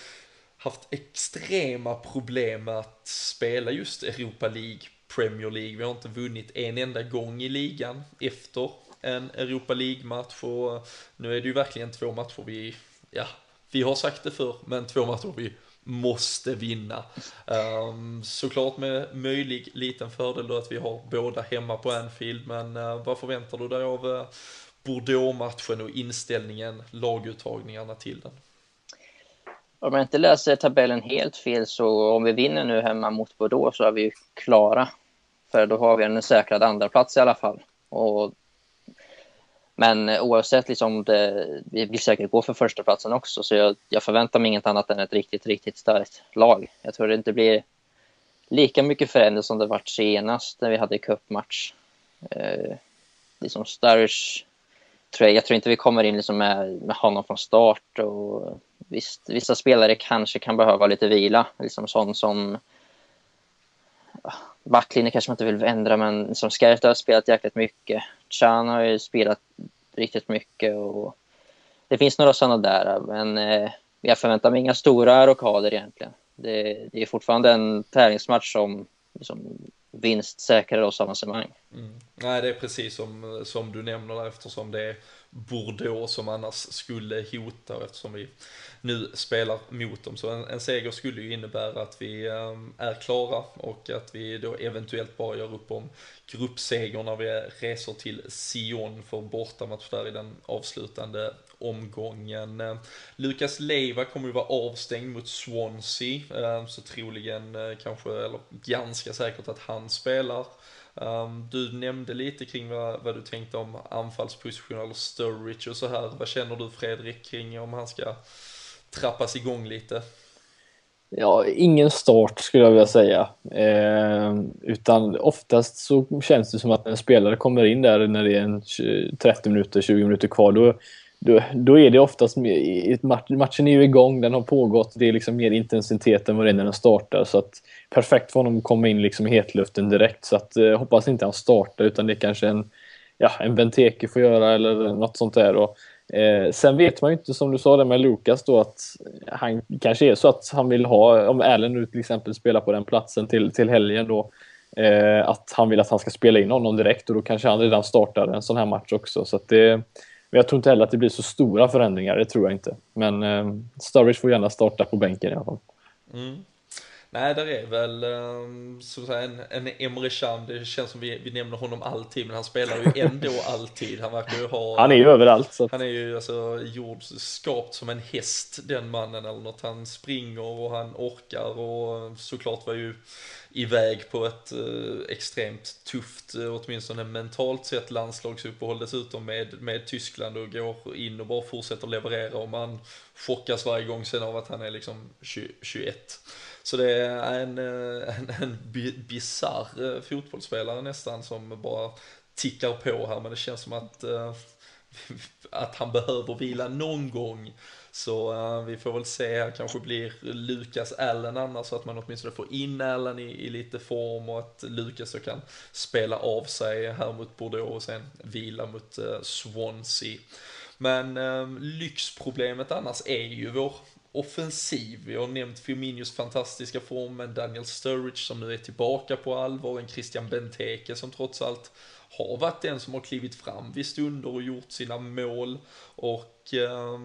haft extrema problem med att spela just Europa League, Premier League. Vi har inte vunnit en enda gång i ligan efter en Europa League-match och nu är det ju verkligen två matcher vi, ja, vi har sagt det för men två matcher vi måste vinna. Um, såklart med möjlig liten fördel då att vi har båda hemma på Anfield, men uh, vad förväntar du dig av uh, Bordeaux-matchen och inställningen, laguttagningarna till den?
Om jag inte läser tabellen helt fel så om vi vinner nu hemma mot Bordeaux så är vi ju klara. För då har vi en säkrad andraplats i alla fall. Och men eh, oavsett, liksom det, vi vill säkert gå för första platsen också, så jag, jag, förväntar mig inget annat än ett riktigt, riktigt starkt lag. Jag tror det inte blir lika mycket förändring som det varit senast när vi hade cupmatch. Eh, liksom Sturridge, tror jag, jag tror inte vi kommer in liksom med, med honom från start. Och visst, vissa spelare kanske kan behöva lite vila, liksom sån som backlinjen kanske man inte vill ändra, men som Skerta har spelat jäkligt mycket. Chan har ju spelat riktigt mycket och det finns några sådana där, men eh, jag förväntar mig inga stora rockader egentligen. Det, det, är fortfarande en tävlingsmatch som liksom, vinst säkrar oss avancemang.
Mm. Nej, det är precis som, som du nämner där eftersom det är Bordeaux som annars skulle hota och eftersom vi nu spelar mot dem. Så en, en seger skulle ju innebära att vi ehm, är klara och att vi då eventuellt bara gör upp om gruppseger när vi reser till Sion för bortamatch där i den avslutande omgången. Eh, Lukas Leiva kommer ju vara avstängd mot Swansea, ehm, så troligen eh, kanske, eller ganska säkert att han spelar. Ehm, du nämnde lite kring vad, vad, du tänkte om anfallsposition eller Sturridge och så här. Vad känner du Fredrik kring om han ska trappas igång lite?
Ja, ingen start skulle jag vilja säga. Eh, utan oftast så känns det som att en spelare kommer in där när det är en 30 minuter, 20 minuter kvar. Då, då, då är det oftast, matchen är ju igång, den har pågått, det är liksom mer intensitet än vad det är när den startar. Så att perfekt för honom att komma in liksom i hetluften direkt. Så att eh, hoppas inte han startar utan det är kanske en, ja, en Benteke får göra eller något sånt där. Och, eh, sen vet man ju inte, som du sa det med Lukas då, att han kanske är så att han vill ha, om Allen nu till exempel spelar på den platsen till, till helgen då, eh, att han vill att han ska spela in honom direkt och då kanske han redan startar en sån här match också. Så att det, men jag tror inte heller att det blir så stora förändringar, det tror jag inte. Men eh, Sturridge får gärna starta på bänken i alla fall.
Mm. Nej, där är väl så att säga, en, en Emre Can, det känns som vi, vi nämner honom alltid, men han spelar ju ändå alltid. Han verkar ju ha...
Han är ju överallt.
Så. Han är ju alltså gjord, skapt som en häst, den mannen eller något. Han springer och han orkar och såklart var ju iväg på ett eh, extremt tufft, eh, åtminstone mentalt sett, landslagsuppehåll dessutom med, med Tyskland och går in och bara fortsätter leverera och man chockas varje gång sen av att han är liksom 20, 21. Så det är en, eh, en, en bisarr eh, fotbollsspelare nästan som bara tickar på här men det känns som att, eh, att han behöver vila någon gång. Så uh, vi får väl se här, kanske blir Lukas Allen annars så att man åtminstone får in Allen i, i lite form och att Lukas så kan spela av sig här mot Bordeaux och sen vila mot uh, Swansea. Men lyxproblemet annars är ju vår offensiv. Vi har nämnt Firminios fantastiska form, men Daniel Sturridge som nu är tillbaka på allvar, en Christian Benteke som trots allt har varit den som har klivit fram vid stunder och gjort sina mål. Och eh,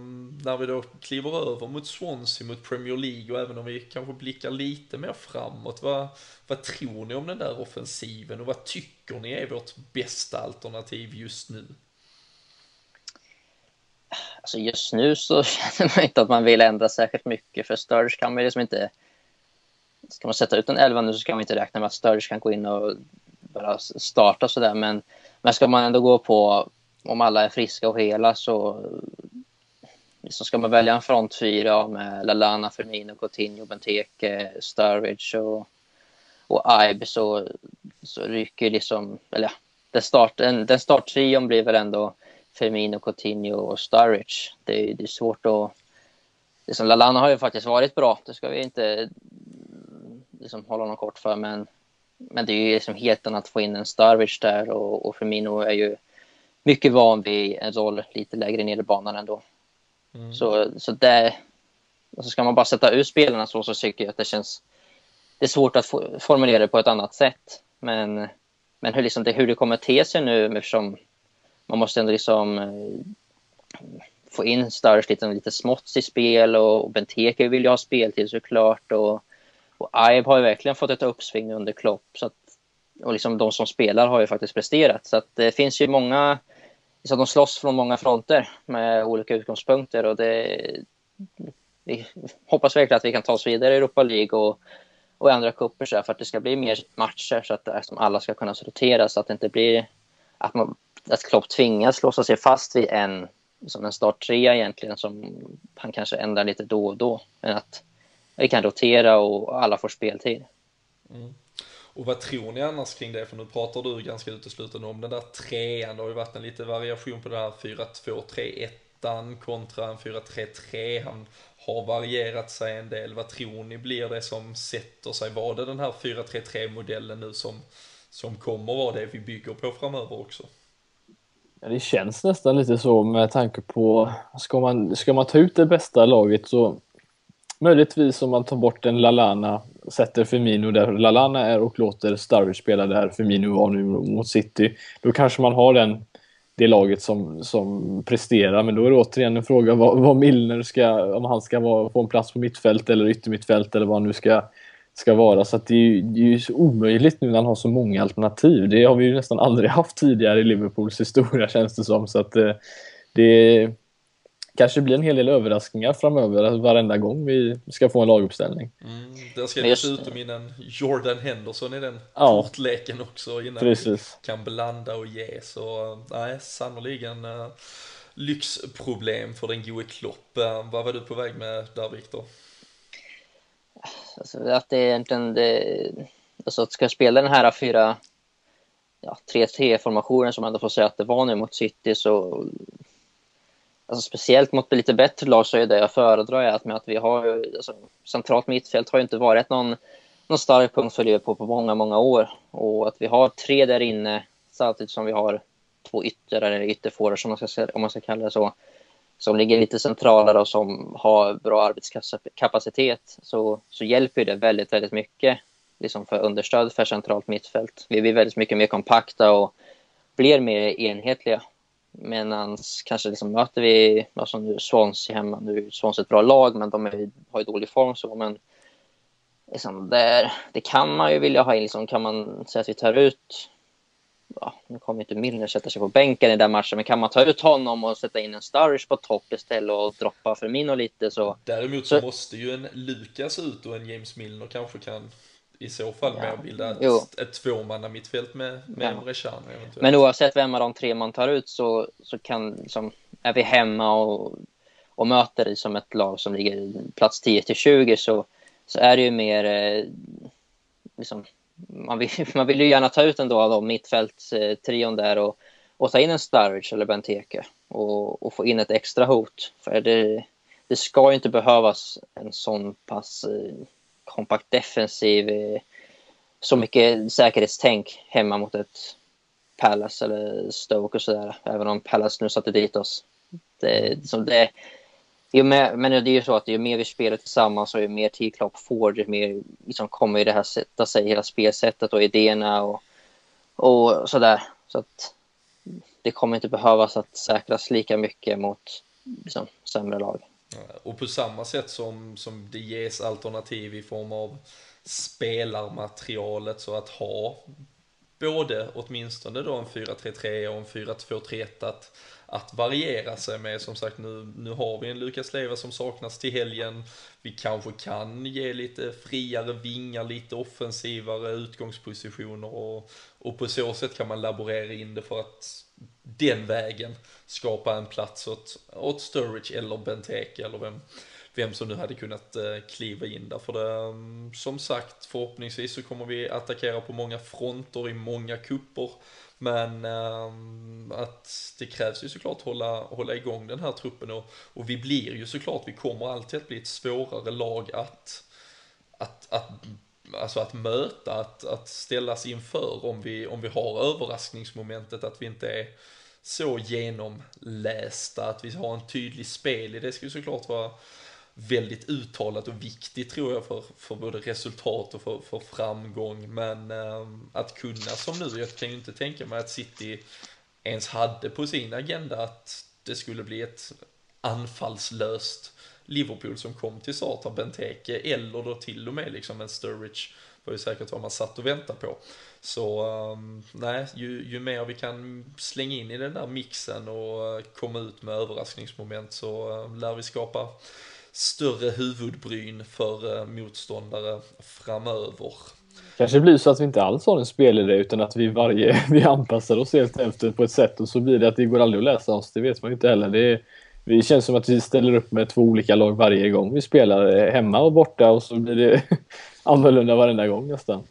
när vi då kliver över mot Swansea, mot Premier League och även om vi kanske blickar lite mer framåt, vad, vad tror ni om den där offensiven och vad tycker ni är vårt bästa alternativ just nu?
Alltså just nu så känner man inte att man vill ändra särskilt mycket för Sturge kan man liksom inte... Ska man sätta ut en elva nu så kan man inte räkna med att Sturge kan gå in och bara starta sådär men, men ska man ändå gå på om alla är friska och hela så, liksom ska man välja en front fyra med Lalana, Firmino, Coutinho, Benteke, Sturridge och, och Ibe så, så ryker liksom, eller ja, den, start, den, den starttrion blir väl ändå Firmino, Coutinho och Sturridge. Det är, det är svårt att... Liksom, Lalana har ju faktiskt varit bra, det ska vi inte liksom, hålla honom kort för, men, men det är ju liksom helt annat att få in en Sturridge där och, och Firmino är ju mycket van vid en roll lite lägre ner i banan ändå. Mm. Så, så det... Och så ska man bara sätta ut spelarna så, så tycker jag att det känns... Det är svårt att formulera det på ett annat sätt, men, men hur, liksom det, hur det kommer te sig nu eftersom man måste ändå liksom eh, få in Sturridge lite, lite smått i spel och, och Benteke vill ju ha speltid såklart och, och Ibe har ju verkligen fått ett uppsving under Klopp så att, och liksom de som spelar har ju faktiskt presterat. Så att det finns ju många så de slåss från många fronter med olika utgångspunkter och det vi hoppas verkligen att vi kan ta oss vidare i Europa League och, och andra cuper för att det ska bli mer matcher så att eh, som alla ska kunna rotera så att det inte blir att man att Klopp tvingas låsa sig fast vid en, som en starttrea egentligen som han kanske ändrar lite då och då. Men att vi kan rotera och alla får speltid.
Mm. Och vad tror ni annars kring det? För nu pratar du ganska uteslutande om den där trean. Det har ju varit en lite variation på den här 4-2-3-1 kontra en 4-3-3. Han har varierat sig en del. Vad tror ni blir det som sätter sig? Var det den här 4-3-3 modellen nu som, som kommer vara det vi bygger på framöver också?
Ja, det känns nästan lite så med tanke på, ska man, ska man ta ut det bästa laget så möjligtvis om man tar bort en Lalana sätter Firmino där Lalana är och låter Sturridge spela där Firmino var nu mot City, då kanske man har den det laget som, som presterar. Men då är det återigen en fråga vad, vad Milner ska, om han ska vara, få en plats på mittfält eller yttermittfält eller vad han nu ska, ska vara. Så det är, ju, det är ju så omöjligt nu när han har så många alternativ. Det har vi ju nästan aldrig haft tidigare i Liverpools historia känns det som. Så att det, det kanske blir en hel del överraskningar framöver varenda gång vi ska få en laguppställning.
Mm, där ska dessutom in en Jordan Henderson i den
ja,
kortleken också innan
precis.
vi kan blanda och ge. Så nej, sannoliken uh, lyxproblem för den gode Klopp. Uh, vad var du på väg med där Viktor?
Alltså, att det är egentligen det, alltså att ska jag spela den här fyra ja, 3-3-formationen som man ändå får säga att det var nu mot City så alltså speciellt mot lite bättre lag så är det jag föredrar att med att vi har alltså, centralt mittfält har ju inte varit någon, någon stark punkt för Liverpool på många, många år. Och att vi har tre där inne samtidigt som vi har två ytter eller ytterforwards om man ska, om man ska kalla det så som ligger lite centralare och som har bra arbetskapacitet så, så hjälper det väldigt, väldigt mycket liksom för understöd för centralt mittfält. Vi blir väldigt mycket mer kompakta och blir mer enhetliga Medan kanske liksom möter vi, alltså nu Swansea hemma, nu är Swansea ett bra lag men de är, har ju dålig form så men liksom där, det kan man ju vilja ha in, liksom, kan man säga att vi tar ut ja, nu kommer inte Milner sätta sig på bänken i den matchen, men kan man ta ut honom och sätta in en Sturridge på topp istället och droppa Firmino lite så...
Däremot så, så måste ju en Lukas ut och en James Milner kanske kan i så fall ja. med bilda ett, ett tvåmanna mittfält med, med ja. Rechan
Men oavsett vem av de tre man tar ut så, så kan liksom, är vi hemma och, och möter liksom ett lag som ligger plats 10 till 20 så, så är det ju mer eh, liksom, man, vill, man vill ju gärna ta ut ändå av mittfältstrion där och, och ta in en Sturridge eller Benteke och, och få in ett extra hot. För det, det ska ju inte behövas en sån pass eh, kompakt defensiv, eh, så mycket säkerhetstänk hemma mot ett Palace eller Stoke och sådär. Även om Palace nu satte dit oss. Det, liksom det, ju men det är ju så att ju mer vi spelar tillsammans och ju mer tid Klopp får, ju mer liksom kommer ju det här sätta sig, hela spelsättet och idéerna och, och sådär. Så att det kommer inte behövas att säkras lika mycket mot liksom, sämre lag.
Och på samma sätt som, som det ges alternativ i form av spelarmaterialet så att ha både åtminstone då en 4-3-3 och en 4-2-3-1 att, att variera sig med. Som sagt nu, nu har vi en Lukas Leva som saknas till helgen. Vi kanske kan ge lite friare vingar, lite offensivare utgångspositioner och, och på så sätt kan man laborera in det för att den vägen skapa en plats åt, åt Sturridge eller Benteke eller vem, vem som nu hade kunnat eh, kliva in där. För det, mm, som sagt, förhoppningsvis så kommer vi attackera på många fronter i många kupper. Men ehm, att det krävs ju såklart hålla, hålla igång den här truppen och, och vi blir ju såklart, vi kommer alltid att bli ett svårare lag att, att, att alltså att möta, att, att ställas inför om vi, om vi har överraskningsmomentet, att vi inte är så genomlästa, att vi har en tydlig spel i det ska ju såklart vara väldigt uttalat och viktigt tror jag för, för både resultat och för, för framgång. Men eh, att kunna som nu, jag kan ju inte tänka mig att City ens hade på sin agenda att det skulle bli ett anfallslöst Liverpool som kom till start av Benteke eller då till och med liksom en Sturridge var ju säkert vad man satt och väntade på. Så um, nej, ju, ju mer vi kan slänga in i den där mixen och uh, komma ut med överraskningsmoment så uh, lär vi skapa större huvudbryn för uh, motståndare framöver.
Kanske blir så att vi inte alls har en spelidé utan att vi efter vi anpassar oss helt efter på ett sätt och så blir det att det går aldrig att läsa oss, det vet man ju inte heller. Det är, det känns som att vi ställer upp med två olika lag varje gång vi spelar hemma och borta och så blir det annorlunda varenda gång nästan.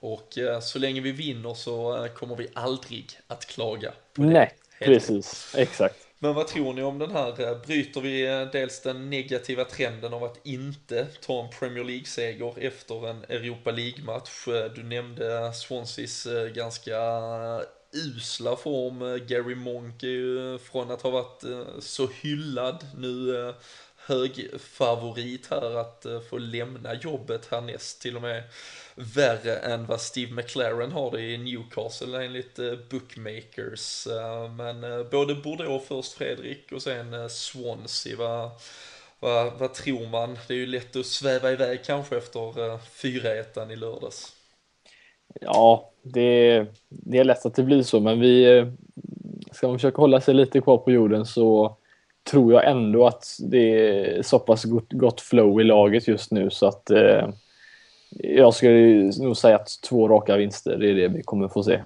Och eh, så länge vi vinner så eh, kommer vi aldrig att klaga. På
det. Nej, precis. Exakt.
Men vad tror ni om den här? Eh, bryter vi eh, dels den negativa trenden av att inte ta en Premier League-seger efter en Europa League-match? Eh, du nämnde Swanseas ganska usla form. Gary Monk är ju från att ha varit så hyllad nu hög favorit här att eh, få lämna jobbet härnäst, till och med värre än vad Steve McLaren har det i Newcastle enligt eh, bookmakers. Eh, men både Bordeaux först Fredrik och sen Swansea, vad, vad, vad tror man? Det är ju lätt att sväva iväg kanske efter 4-1 i lördags.
Ja, det, det är lätt att det blir så, men vi ska man försöka hålla sig lite kvar på jorden så tror jag ändå att det är så pass gott, gott flow i laget just nu så att eh, jag skulle nog säga att två raka vinster, det är det vi kommer få se.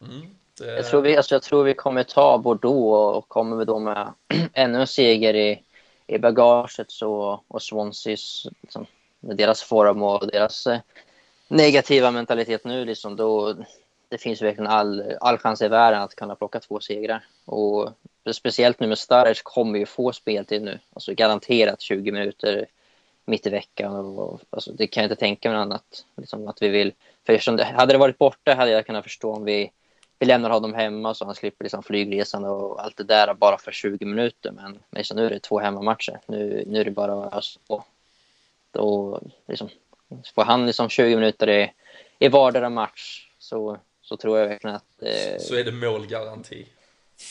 Mm, det... jag, tror vi, alltså jag tror vi kommer ta Bordeaux och kommer vi då med ännu en seger i, i bagaget så, och Swanseas, liksom, med deras form och deras eh, negativa mentalitet nu, liksom, då, det finns verkligen all, all chans i världen att kunna plocka två segrar. Och speciellt nu med Sturridge kommer ju få speltid nu. Alltså garanterat 20 minuter mitt i veckan. Och, alltså, det kan jag inte tänka mig annat. Liksom att vi vill, för eftersom det, hade det varit borta hade jag kunnat förstå om vi, vi lämnar honom hemma så han slipper liksom flygresan och allt det där bara för 20 minuter. Men, så nu är det två hemmamatcher. Nu, nu är det bara att ösa på. Då, liksom, får han liksom 20 minuter i, i vardera match så så tror jag verkligen att... Eh...
Så är det målgaranti.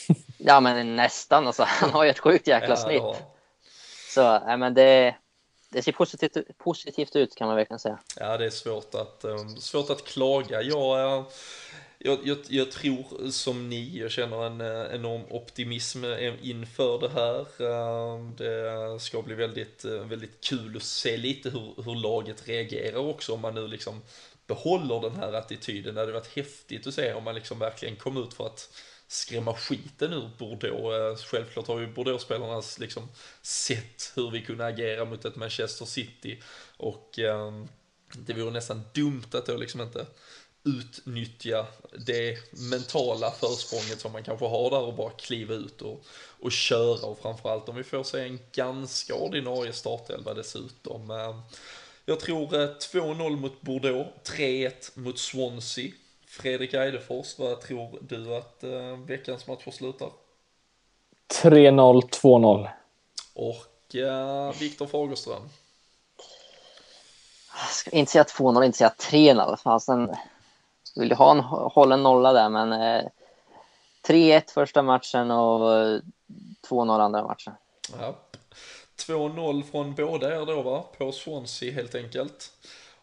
ja, men nästan. Alltså, han har ju ett sjukt jäkla ja, snitt. Ja. Så, nej, men det, det ser positivt, positivt ut kan man verkligen säga.
Ja, det är svårt att, um, svårt att klaga. Jag, jag, jag, jag, tror som ni, jag känner en uh, enorm optimism inför det här. Uh, det ska bli väldigt, väldigt kul att se lite hur, hur laget reagerar också om man nu liksom behåller den här attityden. Det hade varit häftigt att se om man liksom verkligen kom ut för att skrämma skiten ur Bordeaux. Eh, självklart har ju Bordeaux-spelarnas liksom sett hur vi kunde agera mot ett Manchester City och ehm, det vore nästan dumt att då liksom inte utnyttja det mentala försprånget som man kanske har där och bara kliva ut och, och köra och framförallt om vi får se en ganska ordinarie startelva dessutom. Ehm, jag tror eh, 2-0 mot Bordeaux, 3-1 mot Swansea. Fredrik Eidefors, vad tror du att uh, veckans matcher slutar?
3-0, 2-0.
Och uh, Viktor Fagerström?
Jag ska inte säga 2-0, inte säga 3-0. Fasen, vill ju ha en hållen nolla där, men uh, 3-1 första matchen och 2-0 andra matchen.
Ja, 2-0 från båda er då va, på Swansea helt enkelt.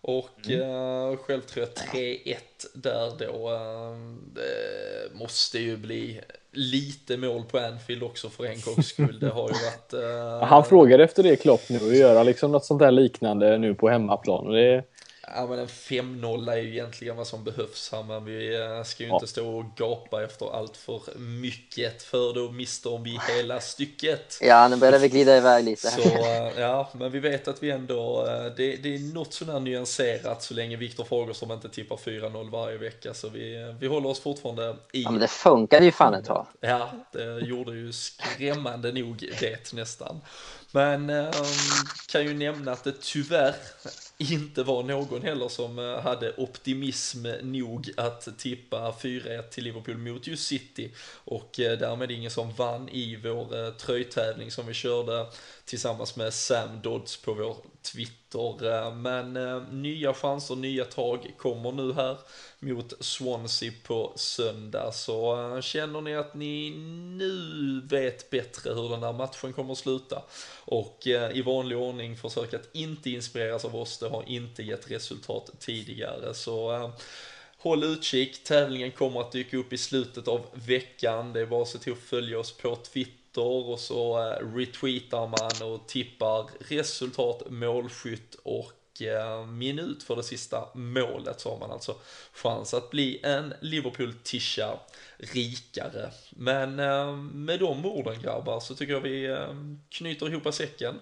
Och mm. uh, själv tror jag 3-1 där då. Uh, måste ju bli lite mål på Anfield också för en gångs skull. Det har ju varit... Uh,
Han frågade efter det Klopp nu och göra liksom något sånt där liknande nu på hemmaplan. Och det,
Ja men en 5-0 är ju egentligen vad som behövs här men vi eh, ska ju ja. inte stå och gapa efter allt för mycket för då mister vi hela stycket.
Ja nu börjar vi glida iväg lite.
Så eh, ja men vi vet att vi ändå, eh, det, det är något sådär nyanserat så länge Viktor Fagerström inte tippar 4-0 varje vecka så vi, vi håller oss fortfarande i.
Ja men det funkade ju fan ett tag.
Ja det gjorde ju skrämmande nog det nästan. Men ehm, kan ju nämna att det tyvärr inte var någon heller som eh, hade optimism nog att tippa 4-1 till Liverpool mot just City. Och eh, därmed ingen som vann i vår eh, tröjtävling som vi körde tillsammans med Sam Dodds på vår Twitter. Eh, men eh, nya chanser, nya tag kommer nu här mot Swansea på söndag. Så eh, känner ni att ni nu vet bättre hur den här matchen kommer att sluta och i vanlig ordning försöka att inte inspireras av oss det har inte gett resultat tidigare. Så håll utkik, tävlingen kommer att dyka upp i slutet av veckan. Det är bara att se till att följa oss på Twitter och så eh, retweetar man och tippar resultat, målskytt och eh, minut för det sista målet så har man alltså chans att bli en Liverpool-tisha rikare. Men eh, med de orden grabbar så tycker jag vi knyter ihop säcken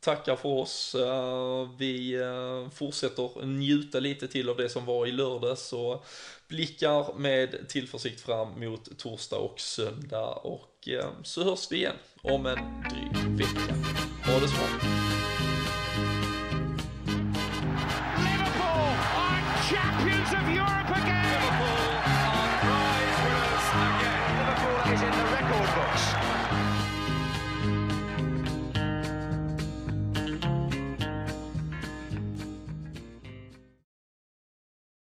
tackar för oss. Eh, vi eh, fortsätter njuta lite till av det som var i lördags och blickar med tillförsikt fram mot torsdag och söndag och eh, så hörs vi igen om en dryg vecka. Ha det så bra.